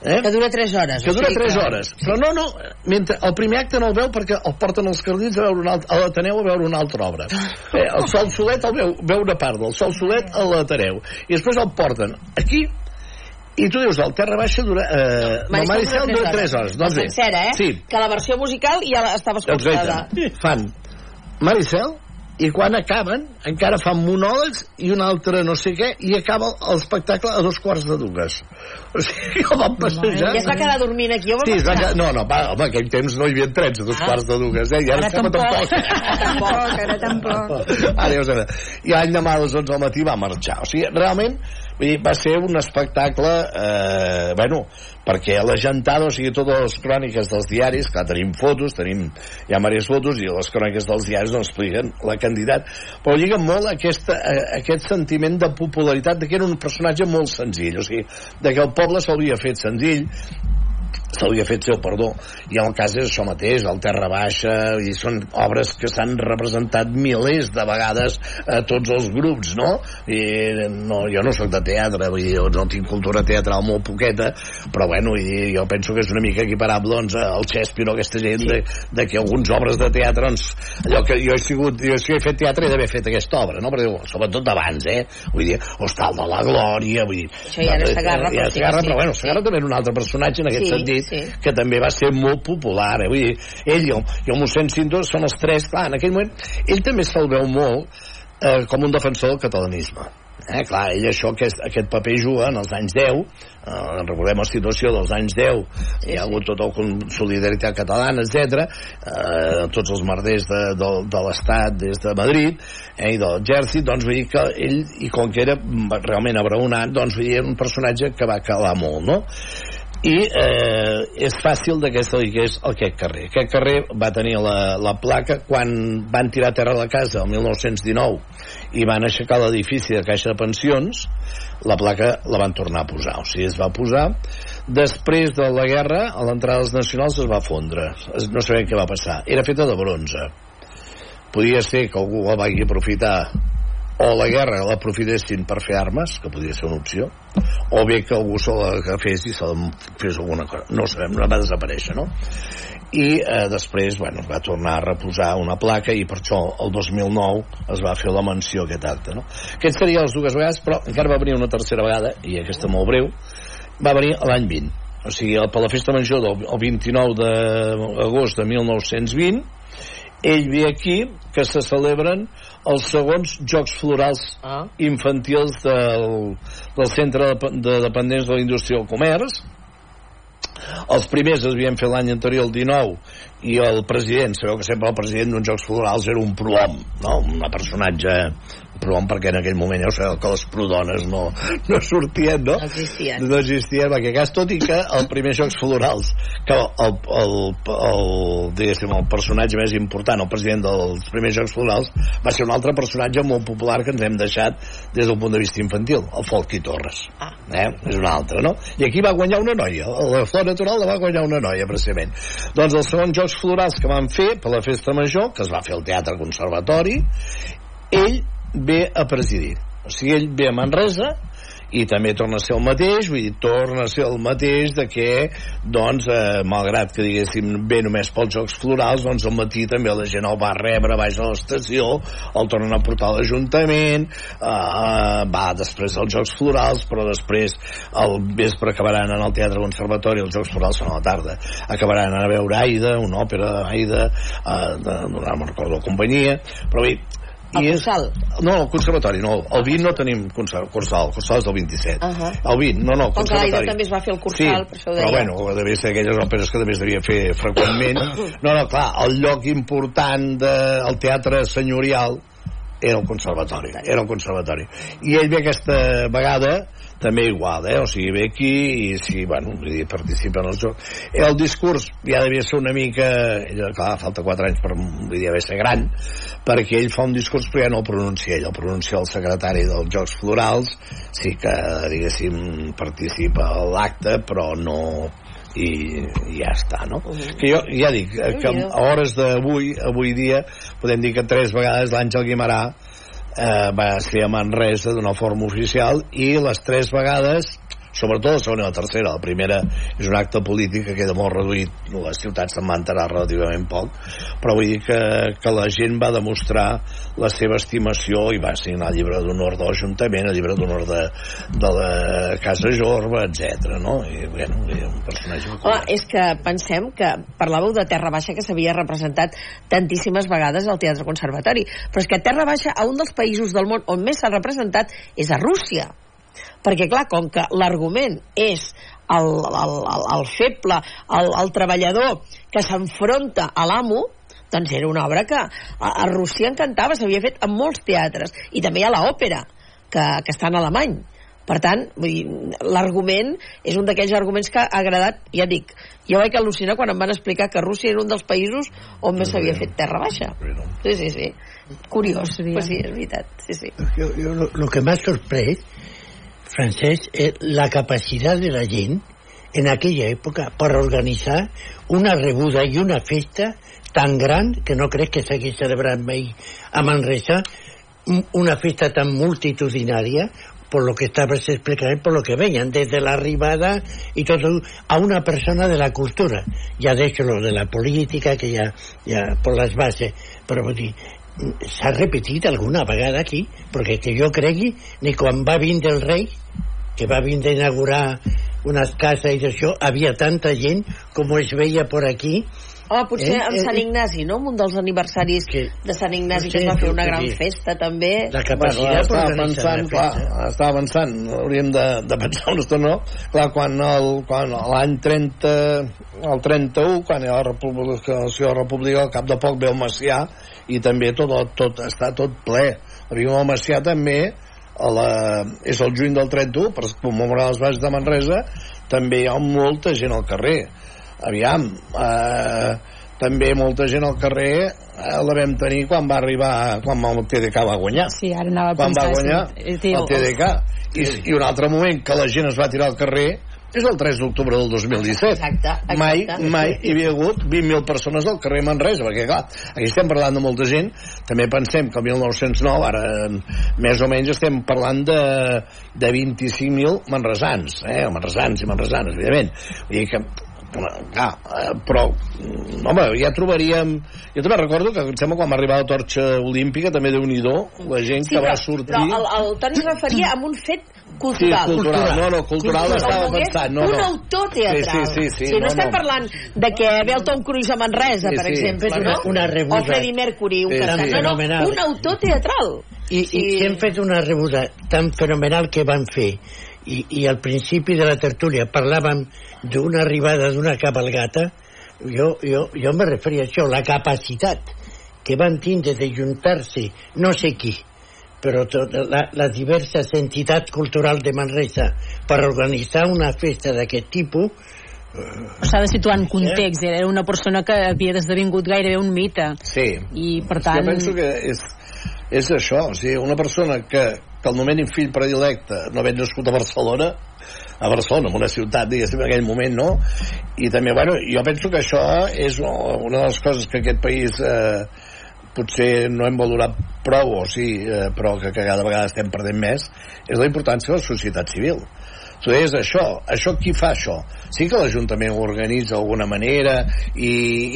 Eh? Que dura 3 hores. Que dura sigui 3 hores. Però no, no, mentre el primer acte no el veu perquè el porten als Cardins a veure una altra, a l'Ateneu a veure una altra obra. Eh, el Sol Solet el veu, veu una part del Sol Solet a l'Ateneu. I després el porten aquí i tu dius, el Terra Baixa dura... Eh, no, Maricel dura 3 hores. Doncs bé, Sencera, eh? Sí, Que la versió musical ja estava escoltada. Exacte. Fan Maricel i quan acaben encara fan monòlegs i un altre no sé què i acaba l'espectacle a dos quarts de dues o sigui, el van passejar I es va quedar dormint aquí Sí, es va quedar... No, no, va, home, aquell temps no hi havia trens a dos Ah. quarts de dues, eh? I ara, Ara tampoc. tampoc. Tampoc, ara tampoc. Ara ja ho sabem. I l'any demà a les 11 del matí va marxar. O sigui, realment, vull dir, va ser un espectacle, eh, bueno, perquè la gentada, o sigui, totes les cròniques dels diaris, clar, tenim fotos, tenim hi ha diverses fotos, i les cròniques dels diaris no expliquen la candidat, però lliguen molt aquesta, eh, aquest sentiment de popularitat, de que era un personatge molt senzill, o sigui, de que el poble s'hauria fet senzill, se li ha fet seu perdó i el cas és això mateix, el Terra Baixa i són obres que s'han representat milers de vegades a tots els grups no? I no jo no sóc de teatre vull dir, no tinc cultura teatral molt poqueta però bueno, i jo penso que és una mica equiparable doncs, al Shakespeare o aquesta gent sí. de, de que algunes obres de teatre doncs, allò que jo he sigut jo si he fet teatre he d'haver fet aquesta obra no? però sobretot d'abans eh? vull dir, Hostal de la Glòria vull dir, això ja era Sagarra, ja, ja, Sagarra, però bueno, Sagarra també era un altre personatge en aquest Sí, sentit sí. que també va ser molt popular eh? vull dir, ell i el, i el mossèn Sindor són els tres, clar, en aquell moment ell també se'l veu molt eh, com un defensor del catalanisme eh, clar, ell això, aquest, aquest paper juga en els anys 10 eh, recordem la situació dels anys 10 sí, hi ha hagut tot el con- solidaritat catalana etc eh, tots els merders de, de, de l'Estat des de Madrid eh, i de l'exèrcit doncs vull dir que ell i com que era realment abraonat doncs vull dir, era un personatge que va calar molt no? I eh, és fàcil que digués aquest carrer. Aquest carrer va tenir la, la placa quan van tirar a terra la casa el 1919 i van aixecar l'edifici de Caixa de Pensions la placa la van tornar a posar. O sigui, es va posar. Després de la guerra a l'entrada dels nacionals es va fondre. Es- no sabem què va passar. Era feta de bronze. Podia ser que algú la vagi aprofitar o la guerra l'aprofitessin per fer armes, que podria ser una opció, o bé que algú se la agafés i se la fes alguna cosa. No ho sabem, no va desaparèixer, no? I eh, després, bueno, va tornar a reposar una placa i per això el 2009 es va fer la menció a aquest acte, no? Aquests serien les dues vegades, però encara va venir una tercera vegada, i aquesta molt breu, va venir l'any 20. O sigui, per la festa major del el 29 d'agost de 1920, ell ve aquí que se celebren els segons Jocs Florals Ah. infantils del, del Centre de, de Dependents de la Indústria del Comerç els primers es havien fet l'any anterior, el 19, i el president, sabeu que sempre el president d'uns Jocs Florals era un prohom, no? un personatge prohom perquè en aquell moment ja ho sabeu que les prodones no, no sortien, no? No existien. No existien, perquè cas tot i que el primer Jocs Florals, que el, el, el, diguéssim, el personatge més important, el president dels primers Jocs Florals, va ser un altre personatge molt popular que ens hem deixat des del punt de vista infantil, el Folqui Torres. Ah. Eh? És un altre, no? I aquí va guanyar una noia, la flor natural la va guanyar una noia, precisament. Doncs els segons Jocs Florals que van fer per la festa major, que es va fer al Teatre Conservatori, ell ve a presidir. O sigui, ell ve a Manresa i també torna a ser el mateix, vull dir, torna a ser el mateix de que, doncs, eh, malgrat que diguéssim ve només pels Jocs Florals, doncs al matí també la gent el va rebre baix a l'estació, el tornen a portar a l'Ajuntament, eh, va després als Jocs Florals, però després al vespre acabaran en el Teatre Conservatori, els Jocs Florals són a la tarda, acabaran a veure Aida, una òpera d'Aida, eh, de, no me'n recordo la companyia, però bé, El i és- Cursal? No, el conservatori, no. El 20 no tenim Cursal, el Cursal és del 27. Uh -huh. El 20, no, no, el Com que conservatori. també es va fer el Cursal, per això ho deia. però bueno, devia ser aquelles òperes que també es devia fer freqüentment. No, no, clar, el lloc important del teatre senyorial era el conservatori, era el conservatori. I ell ve aquesta vegada també igual, eh? o sigui, ve aquí i sí, bueno, vull dir, participa en els jocs. El discurs ja devia ser una mica, ell, clar, falta 4 anys per, vull dir, haver ser gran, perquè ell fa un discurs però ja no el pronuncia ell, el pronuncia el secretari dels Jocs Florals, sí que, diguéssim, participa a l'acte, però no i, i ja està, no? Que jo ja dic, eh, que a hores d'avui, avui dia, podem dir que tres vegades l'Àngel Guimarà eh, va ser a Manresa d'una forma oficial i les tres vegades sobretot la segona i la tercera. La primera és un acte polític que queda molt reduït, les ciutats se'n van enterar relativament poc, però vull dir que, que la gent va demostrar la seva estimació i va signar el llibre d'honor de l'Ajuntament, el llibre d'honor de, de la Casa Jorba, etc. no? I, bueno, i un personatge... Home, és que pensem que parlàveu de Terra Baixa que s'havia representat tantíssimes vegades al Teatre Conservatori, però és que Terra Baixa, a un dels països del món on més s'ha representat és a Rússia. Perquè, clar, com que l'argument és el, el, el, el feble, el, el treballador que s'enfronta a l'amo, doncs era una obra que a, a Rússia encantava, s'havia fet en molts teatres, i també hi ha l'òpera, que, que està en alemany. Per tant, vull dir, l'argument és un d'aquells arguments que ha agradat, ja dic, jo vaig al·lucinar quan em van explicar que Rússia era un dels països on més s'havia fet terra baixa. Sí, sí, sí. Curiós, pues sí, és veritat. Sí, sí. Yo, yo lo, lo que más sorprende, Francesc, es la capacidad de la gent en aquella època per organitzar una rebuda i una festa tan gran que no crec que s'hagi celebrat mai a Manresa un- una festa tan multitudinària por lo que estabas explicando, por lo que veían, desde la arribada y todo, a una persona de la cultura. Ya de hecho lo de la política, que ya, ya por las bases, però vull dir, s'ha repetit alguna vegada aquí, perquè que jo cregui, ni quan va vindre el rei, que va vindre a inaugurar unes cases i d'això, havia tanta gent com es veia por aquí, Home, potser Eh, amb eh, Sant eh. Ignasi, no? Amb un dels aniversaris de Sant Ignasi que Sí, es va fer una gran sí. festa, també. La Bueno, estava pensant, clar, estava pensant, hauríem de, de pensar una estona, no? Clar, quan l'any 30, el 31, quan hi ha la República, la República, al cap de poc ve el Macià, i també tot, tot, està tot ple. Arriba el Macià també, a la, és el juny del 31, per commemorar les bases de Manresa, també hi ha molta gent al carrer. Aviam, eh, també molta gent al carrer eh, la vam tenir quan va arribar, quan el TDK va guanyar. Sí, ara anava a quan va guanyar sí, a el TDK. I, I un altre moment que la gent es va tirar al carrer és el 3 d'octubre del 2017. Exacte, exacte. Mai, mai hi havia hagut 20.000 persones al carrer Manresa, perquè clar, aquí estem parlant de molta gent, també pensem que el 1909, ara més o menys estem parlant de, de 25.000 manresans, eh, manresans i manresanes, evidentment. Vull dir que clar, eh, però home, ja trobaríem jo també recordo que em sembla quan va arribar la torxa olímpica també déu nhi la gent Sí, que però, va sortir però el, el Toni es referia a un fet cultural. Sí, cultural. No, no, cultural estava que és pensant, no, un no. autor teatral. Sí, sí, sí, sí, no, no, estem no. parlant de que ve el Tom Cruise a Manresa, Sí, per sí. exemple, Una- no? una rebuda. o Freddie Mercury, un Sí, cantant. sí. No, no, un autor teatral. I, sí. i hem fet una rebuda tan fenomenal que van fer i, i al principi de la tertúlia parlàvem d'una arribada d'una cabalgata jo, jo, jo me referia a això, la capacitat que van tindre de juntar-se no sé qui però tot, la, les diverses entitats culturals de Manresa per organitzar una festa d'aquest tipus Però s'ha de situar en context. Era una persona que havia esdevingut gairebé un mite. Sí. I, per tant... Jo penso que és, és això, o sigui, una persona que, que el nomeni fill predilecte no havent nascut a Barcelona, a Barcelona, en una ciutat, diguéssim, en aquell moment, no? I també, bueno, jo penso que això és una de les coses que aquest país eh, potser no hem valorat prou, o sí, eh, però que cada vegada estem perdent més, és la importància de la societat civil. Tu deies això, això qui fa això? Sí que l'Ajuntament ho organitza d'alguna manera i,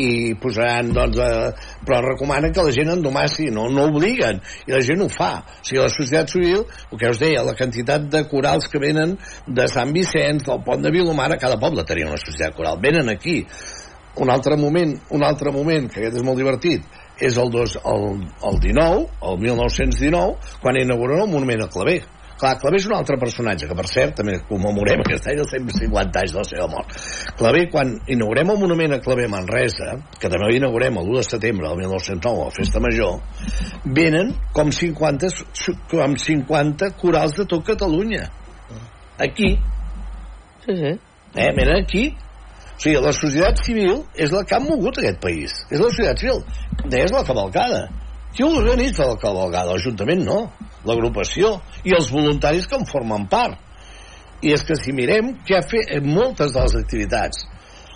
i posaran, doncs, eh, però recomanen que la gent endomassi, no, no obliguen, i la gent ho fa. O sigui, la societat civil, el que us deia, la quantitat de corals que venen de Sant Vicenç, del Pont de Vilomara, cada poble tenia una societat coral, venen aquí. Un altre moment, un altre moment, que aquest és molt divertit, és el, dos, el, el 19, el 1919, quan inauguren el monument a Clavé. Clar, Clavé és un altre personatge, que per cert també commemorem aquest any els 150 anys de la seva mort. Clavé, quan inaugurem el monument a Clavé Manresa, que també l'inaugurem el 1 de setembre del 1909, a la Festa Major, venen com 50, su- com 50 corals de tot Catalunya. Aquí. Sí, sí. Eh, venen aquí. O sigui, la societat civil és la que ha mogut aquest país. És la societat civil. Deies la cavalcada. Qui organitza la cavalcada? L'Ajuntament no. L'agrupació. I els voluntaris que en formen part. I és que si mirem què ha fet en moltes de les activitats,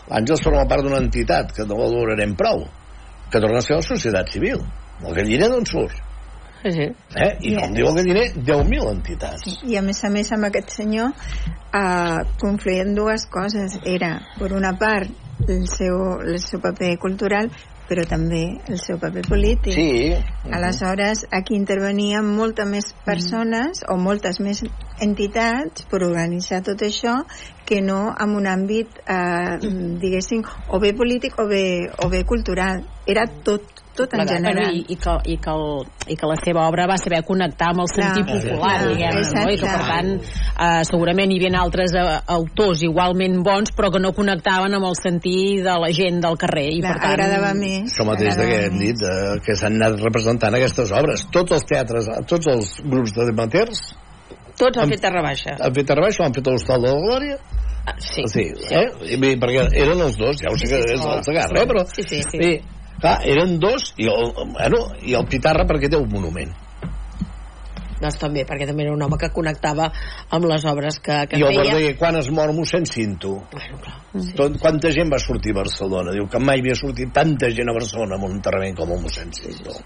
l'Àngels forma part d'una entitat que no valorarem prou, que torna a ser la societat civil. El galliner d'on surt? Sí, sí. Eh? I com diu el galliner, 10.000 entitats. I a més a més amb aquest senyor eh, confluïen dues coses. Era, per una part, el seu, el seu paper cultural, però també el seu paper polític. Sí. Aleshores, aquí intervenien moltes més persones o moltes més entitats per organitzar tot això que no en un àmbit, eh, diguéssim, o bé polític o bé, o bé cultural. Era tot, tot en Bueno, general. i, i, que, i, que el, I que la seva obra va saber connectar amb el Clar, sentit popular, clar, diguem no? I que, per tant, eh, segurament hi havia altres eh, autors igualment bons, però que no connectaven amb el sentit de la gent del carrer. I, Clar, per tant, agradava més. Això mateix de que hem dit, eh, que s'han anat representant aquestes obres. Tots els teatres, tots els grups de amateurs Tots han fet terra baixa. han fet Arbaix, han fet a l'Hostal de la Glòria. Ah, sí. sí, eh? I perquè eren els dos, ja ho sé que és l'altre garra, eh? però... Sí, sí, sí. Bé, clar, eren dos, i el, bueno, i el Pitarra perquè té un monument. doncs també, perquè també era un home que connectava amb les obres que, que I el feia. Verdaguer, quan es mor mossèn Cinto? Bueno, clar, sí. Tot, quanta gent va sortir a Barcelona? Diu que mai havia sortit tanta gent a Barcelona amb un enterrament com el mossèn Cinto.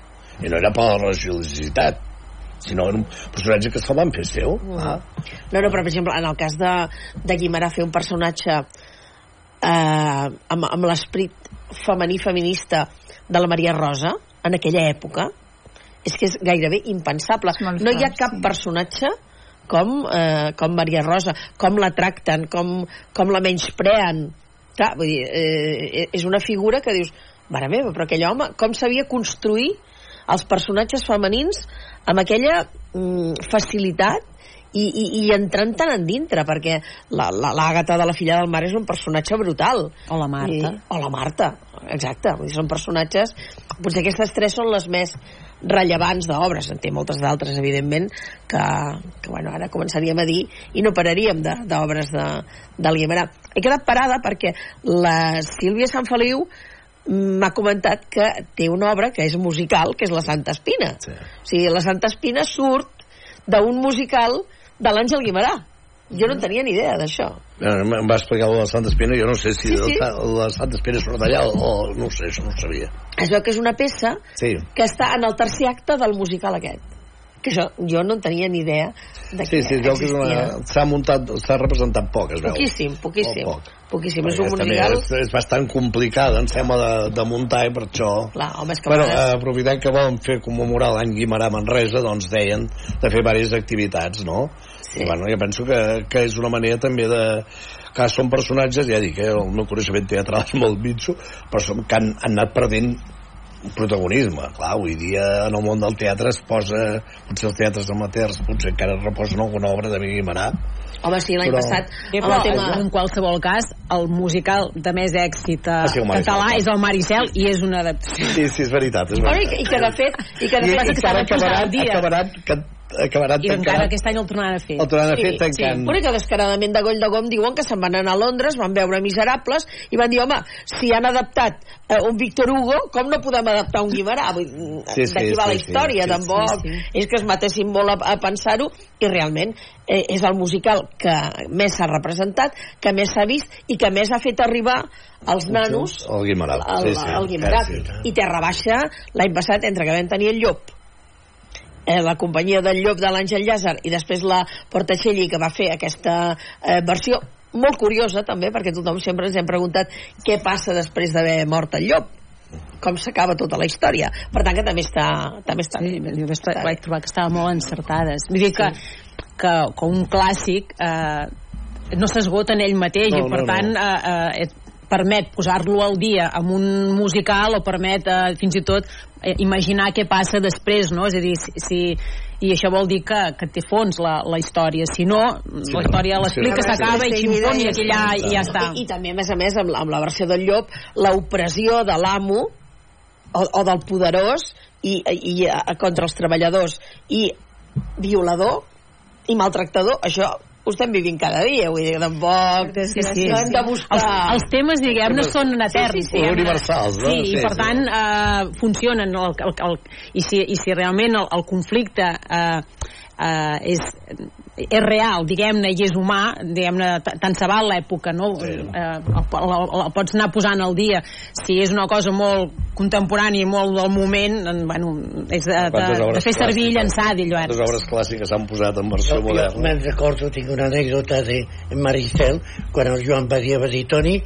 I no era per la religiositat, sinó era un personatge que se'l van fer seu. Ah. No, no, però per exemple, en el cas de, de Guimarà fer un personatge eh, amb, amb l'esperit femení feminista de la Maria Rosa en aquella època és que és gairebé impensable. No hi ha cap personatge com, eh, com Maria Rosa com la tracten, com, com la menyspreen Clar, vull dir, eh, és una figura que dius mare meva, però aquell home com sabia construir els personatges femenins amb aquella mm, facilitat i, i, i entrant tan endintre perquè l'Àgata la, la, de la filla del mar és un personatge brutal. O la Marta. I, o la Marta, exacte. Vull dir, són personatges, potser aquestes tres són les més rellevants d'obres. En té moltes d'altres evidentment que, que bueno, ara començaríem a dir i no pararíem d'obres de, de, del Guimarà he quedat parada perquè la Sílvia Sant Feliu m'ha comentat que té una obra que és musical, que és la Santa Espina. Sí. O sigui, la Santa Espina surt d'un musical de l'Àngel Guimarà. Jo no en tenia ni idea d'això. Em va explicar la Santa Espina, jo no sé si Sí, sí. la Santa Espina surt d'allà o no ho sé, això no ho sabia. Es veu que és una peça Sí. que està en el tercer acte del musical aquest. Que això, jo no en tenia ni idea de Sí, que sí, veu que existia. s'ha muntat, s'ha representat poc, es veu. Poquíssim, poquíssim. Poc. Poquíssim. És un musical... és, és bastant complicada, em sembla, de, de muntar i per això... Clar, home, és que Bueno, vegades- eh, aprofitant que volen fer commemorar l'any Guimarà Manresa, doncs deien de fer diverses activitats, no? Sí. I, bueno, jo penso que, que és una manera també de... que són personatges, ja dic, eh, el meu coneixement teatral és molt mitjo, però som, que han, han anat perdent protagonisme. Clar, avui dia en el món del teatre es posa, potser els teatres amateurs potser encara reposen alguna obra de Guimarà, Home, sí, l'any Però- passat... Sí, amb però tema... en qualsevol cas, el musical de més èxit eh, Ah, sí, català és el Maricel i és una adaptació. Sí, sí, és veritat. És veritat. i, I que de fet... I que de I, fet i que ara acabaran, al dia. Acabaran, I encara tancant aquest any el tornaran a fer. el tornaran a fer Sí, tancant. Però que descaradament de goll de gom diuen que se'n van anar a Londres, van veure Miserables i van dir, home, si han adaptat eh, un Víctor Hugo, com no podem adaptar un Guimarà? Vull, dir, Sí, sí, D'aquí va la sí, sí, història, sí, tampoc. sí, sí. És que es matessin molt a, a pensar-ho i realment eh, és el musical que més s'ha representat, que més s'ha vist i que més ha fet arribar als nanos El Guimarà. sí, sí. al Guimarà. Sí, sí. I Terra Baixa l'any passat, entre que vam tenir el Llop eh, la companyia del Llop de l'Àngel Llàzer i després la Portacelli que va fer aquesta eh, versió molt curiosa també perquè tothom sempre ens hem preguntat què passa després d'haver mort el Llop com s'acaba tota la història per tant que també està, també està Sí, jo vaig, vaig trobar que estaven molt encertades. Vull dir que, que, que un clàssic eh, no s'esgota en ell mateix No, i per no, no. tant eh, eh, et permet posar-lo al dia amb un musical o permet eh, fins i tot eh, imaginar què passa després, no? És a dir, si, si i això vol dir que, que té fons la, la història, si no Sí, la història sí. l'explica, Sí. s'acaba i Sí, ximpon sí, i aquí ja, i ja està I, I també, a més a més, amb, la- amb la versió del llop, l'opressió de l'amo o, o del poderós i, i, i a, contra els treballadors i violador i maltractador, això ho estem vivint cada dia, vull dir, tampoc Sí, sí. no hem de buscar... els, els temes, diguem-ne, són eterns. sí, sí, diguem-ne. universals, no? Sí, Sí, i per sí. tant eh, funcionen. El, el, el, i, si, I si realment el, el conflicte eh, eh, és, és real, diguem-ne, i és humà, diguem-ne, tant se val l'època, no? Sí. Eh, el, el, el pots anar posant al dia. Si és una cosa molt contemporània i molt del moment, en, bueno, és de, de, de fer servir i llançar, dilluns. Quantes obres clàssiques s'han posat en versió Jo, jo moderna? me'n recordo, tinc una anècdota de Maricel, quan el Joan Badia va dir, Toni,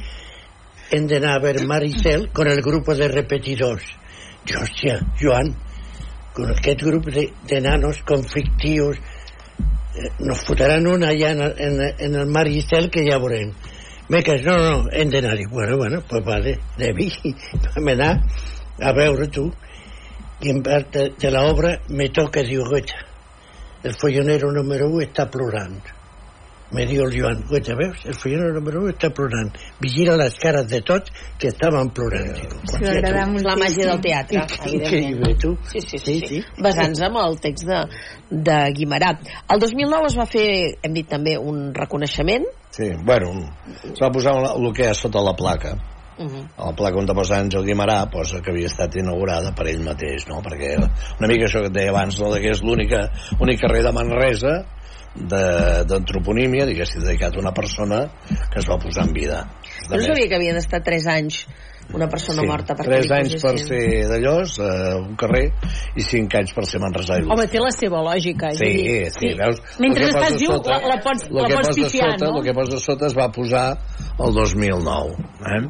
hem d'anar a veure Maricel con el grup de repetidors. Jo, hòstia, Joan, con aquest grup de, de nanos conflictius, nos fotran una allà en, en, en el Maricel que ja veurem. Meques, no, no, hem d'anar-hi. Bueno, bueno, pues vale, anem-hi. Vam anar a veure tu. I en part de, de l'obra me toca, diu, goita, el follonero número 1 està plorant. Me diu el Joan, goita, veus? El follonero número 1 està plorant. Vigila les cares de tots que estaven plorant. Dic, Sí, m'agrada És la màgia del teatre, evidentment. Increïble, tu. Sí, sí, sí, sí. basant-se en el text de, de Guimarà. El 2009 es va fer, hem dit també, un reconeixement. Sí, bueno, es va posar el que és sota la placa. Uh -huh. el Pla Comte Pos Àngel Guimarà posa que havia estat inaugurada per ell mateix, no? Perquè una mica això que et deia abans, no? que és l'única únic carrer de Manresa d'antroponímia, diguéssim, dedicat a una persona que es va posar en vida. Jo no sabia que havia d'estar 3 anys una persona sí, morta perquè 3 li anys per ser d'allòs, eh, un carrer, i 5 anys per ser Manresà i Home, té la seva lògica. Sí, dir, sí, veus? Mentre que estàs viu, sota- la, la pots, la que pots pifiar, sota, no? El que posa sota es va posar el 2009, eh?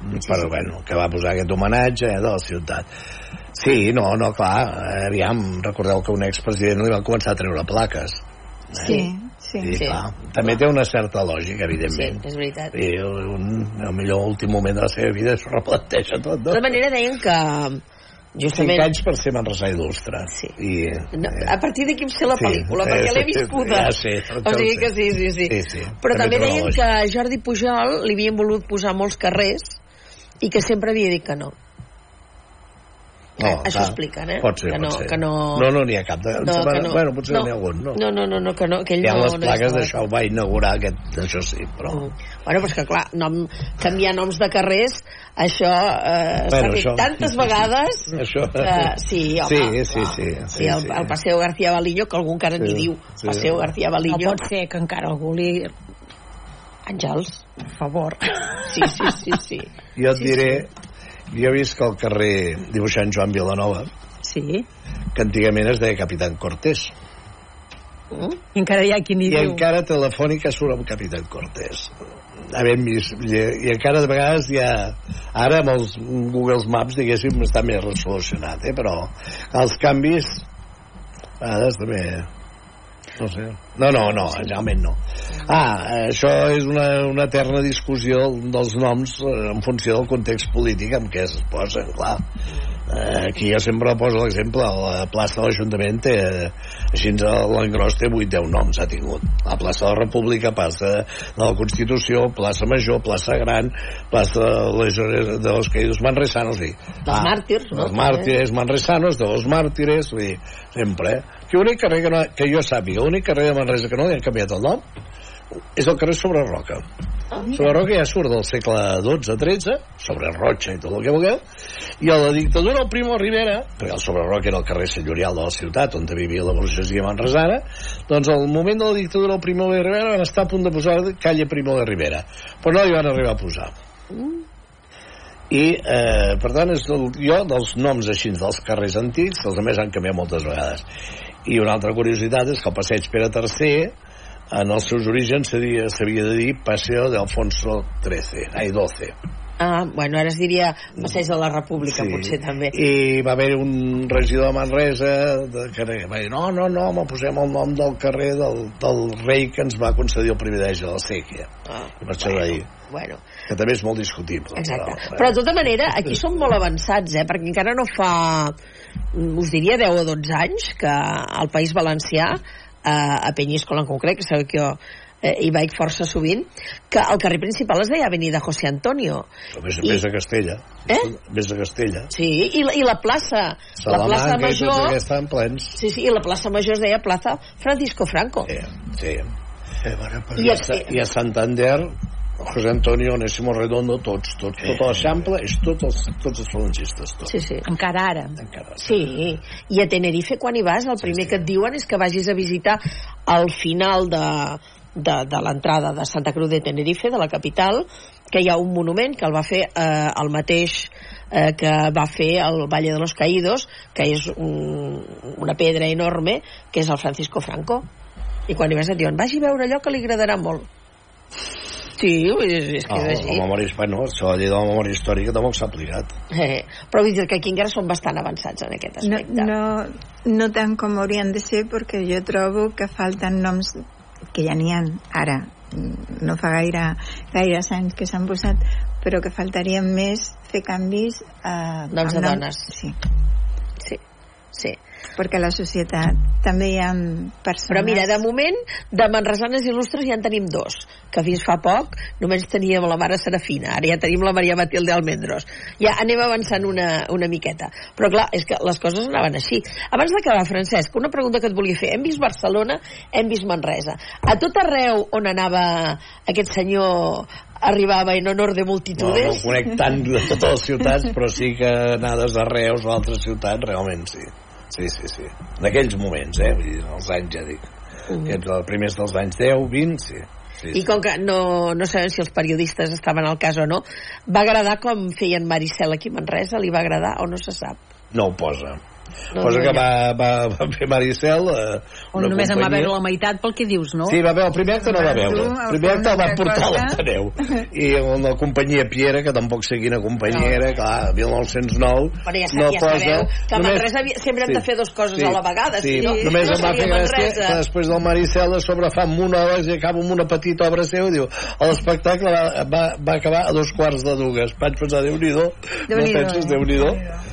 Però, bueno, que va posar aquest homenatge eh, de la ciutat. Sí, no, no, clar, eh, aviam, recordeu que un expresident li va començar a treure plaques. Eh? Sí, sí. I, Sí. clar, també té una certa lògica, Sí, evidentment. és veritat. I un, el millor últim moment de la seva vida s'ho replanteja tot, De no? tota manera deien que Cinc justament anys per ser Manresà il·lustre. Sí. I, no, a partir d'aquí em sé la Sí, pel·lícula, sí, perquè l'he sí, viscuda. ja sé, o sigui que sí, sí, sí. Sí, sí. Però també També deien que a Jordi Pujol li havien volut posar molts carrers i que sempre havia dit que no. No, Això clar, expliquen, eh? Pot ser, que pot no, ser. que no... No, no n'hi ha cap. De... No, que no. Bueno, potser no. n'hi ha algun, no. No, no, no, no, que, no, que ell Hi ha no... les no plaques estava- d'això, ho va inaugurar aquest, això sí, però... Mm. Bueno, però és que clar, nom, canviar noms de carrers, això eh, s'ha Bueno, fet això- tantes vegades Això... que sí, home, sí, sí, sí, sí, I el, sí. el Paseo García Balillo, que algú encara Sí, n'hi diu, sí. Paseo García No Balillo. pot ser que encara algú li... Àngels. Per favor. Sí, sí, sí, sí. Jo et Sí, diré... Jo he vist que el carrer dibuixant Joan Vilanova, Sí. que antigament es deia Capitán Cortés, Mm? I encara hi ha qui n'hi i diu. encara telefònica surt amb Capitán Cortés. Havent vist, i, i encara de vegades ja ara amb els Google Maps diguéssim està més resolucionat eh? però els canvis a vegades també no sé no, no, no, realment no ah, això és una, una eterna discussió dels noms eh, en funció del context polític en què es posen, clar Eh, aquí jo sempre poso l'exemple la plaça de l'Ajuntament té eh, així l'engròs té 8-10 noms ha tingut la plaça de la República plaça de la Constitució, plaça Major plaça Gran, plaça de les- de los caídos manresanos sí. Dels màrtirs, no? els màrtires manresanos de los màrtires dir, sempre eh? Que l'únic carrer que, no, que jo sàpiga l'únic carrer de Manresa que no li han canviat el nom és el carrer sobre Roca. Sobre Roca ja surt del segle XII-XIII sobre Rocha i tot el que vulgueu i a la dictadura del Primo Rivera perquè el sobre Roca era el carrer senyorial de la ciutat on vivia la burgesia manresana doncs al moment de la dictadura del Primo de Rivera van estar a punt de posar calle Primo de Rivera però no hi van arribar a posar. I eh, per tant és el, jo dels noms així dels carrers antics els a més han canviat moltes vegades i una altra curiositat és que el passeig Pere III en els seus orígens s'havia de dir Paseo de Alfonso XIII ai, 12 Ah, bueno, ara es diria Passeig de la República, potser també. i va haver un regidor de Manresa de, que va dir, no, no, no, me posem el nom del carrer del, del rei que ens va concedir el privilegi de la sèquia Ah, i per això d'ahir bueno, que també és molt discutible exacte. però, Però de tota manera, aquí som molt avançats, eh? Perquè encara no fa, us diria, 10 o 12 anys que al País Valencià, eh, a Penyíscola en concret, que sabeu que jo eh, hi vaig força sovint, que el carrer principal es deia Avenida José Antonio. però més, I- més a Castella Eh? més a Castella Sí, i la, i la plaça, la plaça Salamanca i tots Major... aquests estan plens Sí, sí, i la plaça Major es deia Plaza Francisco Franco. Sí, sí. I I, a, I a Santander, José Antonio, Onésimo Redondo, tots, tots, tota l'Eixample, és tots els, tots els falangistes, tots. Sí, sí. Encara ara. Encara. Sí, i a Tenerife quan hi vas el primer que et diuen és que vagis a visitar al final de, de, de l'entrada de Santa Cruz de Tenerife, de la capital, que hi ha un monument que el va fer eh, el mateix eh, que va fer el Valle de los Caídos, que és un, una pedra enorme, que és el Francisco Franco. I quan hi vas et diuen, vagi a veure allò que li agradarà molt. Sí, és, és que Oh, és així. la memòria, bueno, això, de la memòria històrica tampoc s'ha aplicat. Eh, però vull dir que aquí encara són bastant avançats en aquest No, aspecte. no, no tant com haurien de ser perquè jo trobo que falten noms que ja n'hi ha ara no fa gaire, gaires anys que s'han posat però que faltarien més fer canvis eh, Noms de dones. sí, Sí, sí. Perquè a la societat també hi ha persones Però mira, de moment, de manresanes il·lustres ja en tenim dos, que fins fa poc només teníem la mare Serafina, ara ja tenim la Maria Matilde Almendros. Ja anem avançant una, una miqueta. Però clar, és que les coses anaven així. Abans d'acabar, Francesc, una pregunta que et volia fer. Hem vist Barcelona, hem vist Manresa. A tot arreu on anava aquest senyor arribava en honor de No, no multitudes. conec tant de totes les ciutats, però sí que anades a Reus o a altres ciutats, realment sí. Sí, sí, sí. En aquells moments, eh? Vull dir, els anys, ja dic. Mhm. Aquests, els primers dels anys 10, 20, sí. sí, I com que no, no sabem si els periodistes estaven al cas o no, va agradar com feien Maricel aquí a Manresa? Li va agradar o no se sap? No ho posa. No, posa no, que va, va, va fer Maricel eh, On només en va companyia- veure la meitat pel que dius, no? Sí, va veure, el primer acte no va veure. El primer acte el va portar a cosa- l'Ateneu. I una companyia Piera, que tampoc sé quina companyia era, clar, 1909, Però ja, no ja posa... sabeu. Que a només- Manresa havia- sempre hem de fer dues coses sí, a la vegada, sí, si no, només no em va fer gràcia que després del Maricel a sobre fa monòlegs i acaba amb una petita obra seva i diu l'espectacle va, va, va acabar a dos quarts de dues vaig pensar, Déu-n'hi-do no penses? Déu-n'hi-do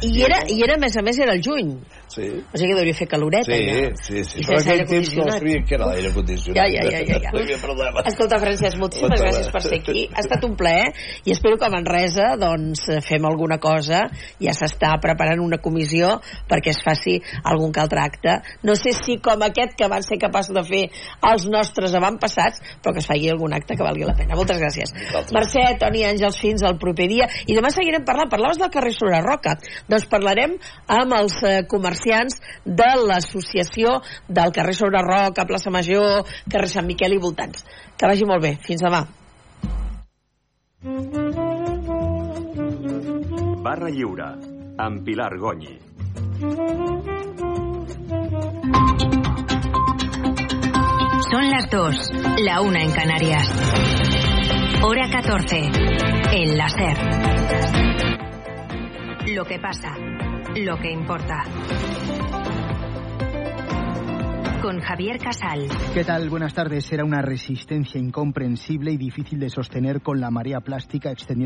I era, I era, a més a més, era el juny. in sí, O sigui que devia fer caloreta, sí, ja. sí, sí. I però aquell temps no sabia que era l'aire condicionat Ja, ja, ja, ja, ja. Escolta, Francesc, moltíssimes gràcies per ser aquí. Ha estat un plaer i espero que a Manresa doncs, fem alguna cosa. Ja s'està preparant una comissió perquè es faci algun que altre acte. No sé si com aquest que van ser capaços de fer els nostres avantpassats, però que es faci algun acte que valgui la pena. Moltes gràcies. Vosaltres. Mercè, Toni Àngels, fins al proper dia. I demà seguirem parlant. Parlaves del carrer sobre Roca. Doncs parlarem amb els eh, comerciants de l'associació del carrer sobre Roca, plaça Major, carrer Sant Miquel i voltants. Que vagi molt bé. Fins demà. Barra lliure, amb Pilar Gonyi. Son las 2, la una en Canarias. Hora 14, en la SER. Lo que pasa, lo que importa. Con Javier Casal. ¿Qué tal? Buenas tardes. Era una resistencia incomprensible y difícil de sostener con la marea plástica extendiendo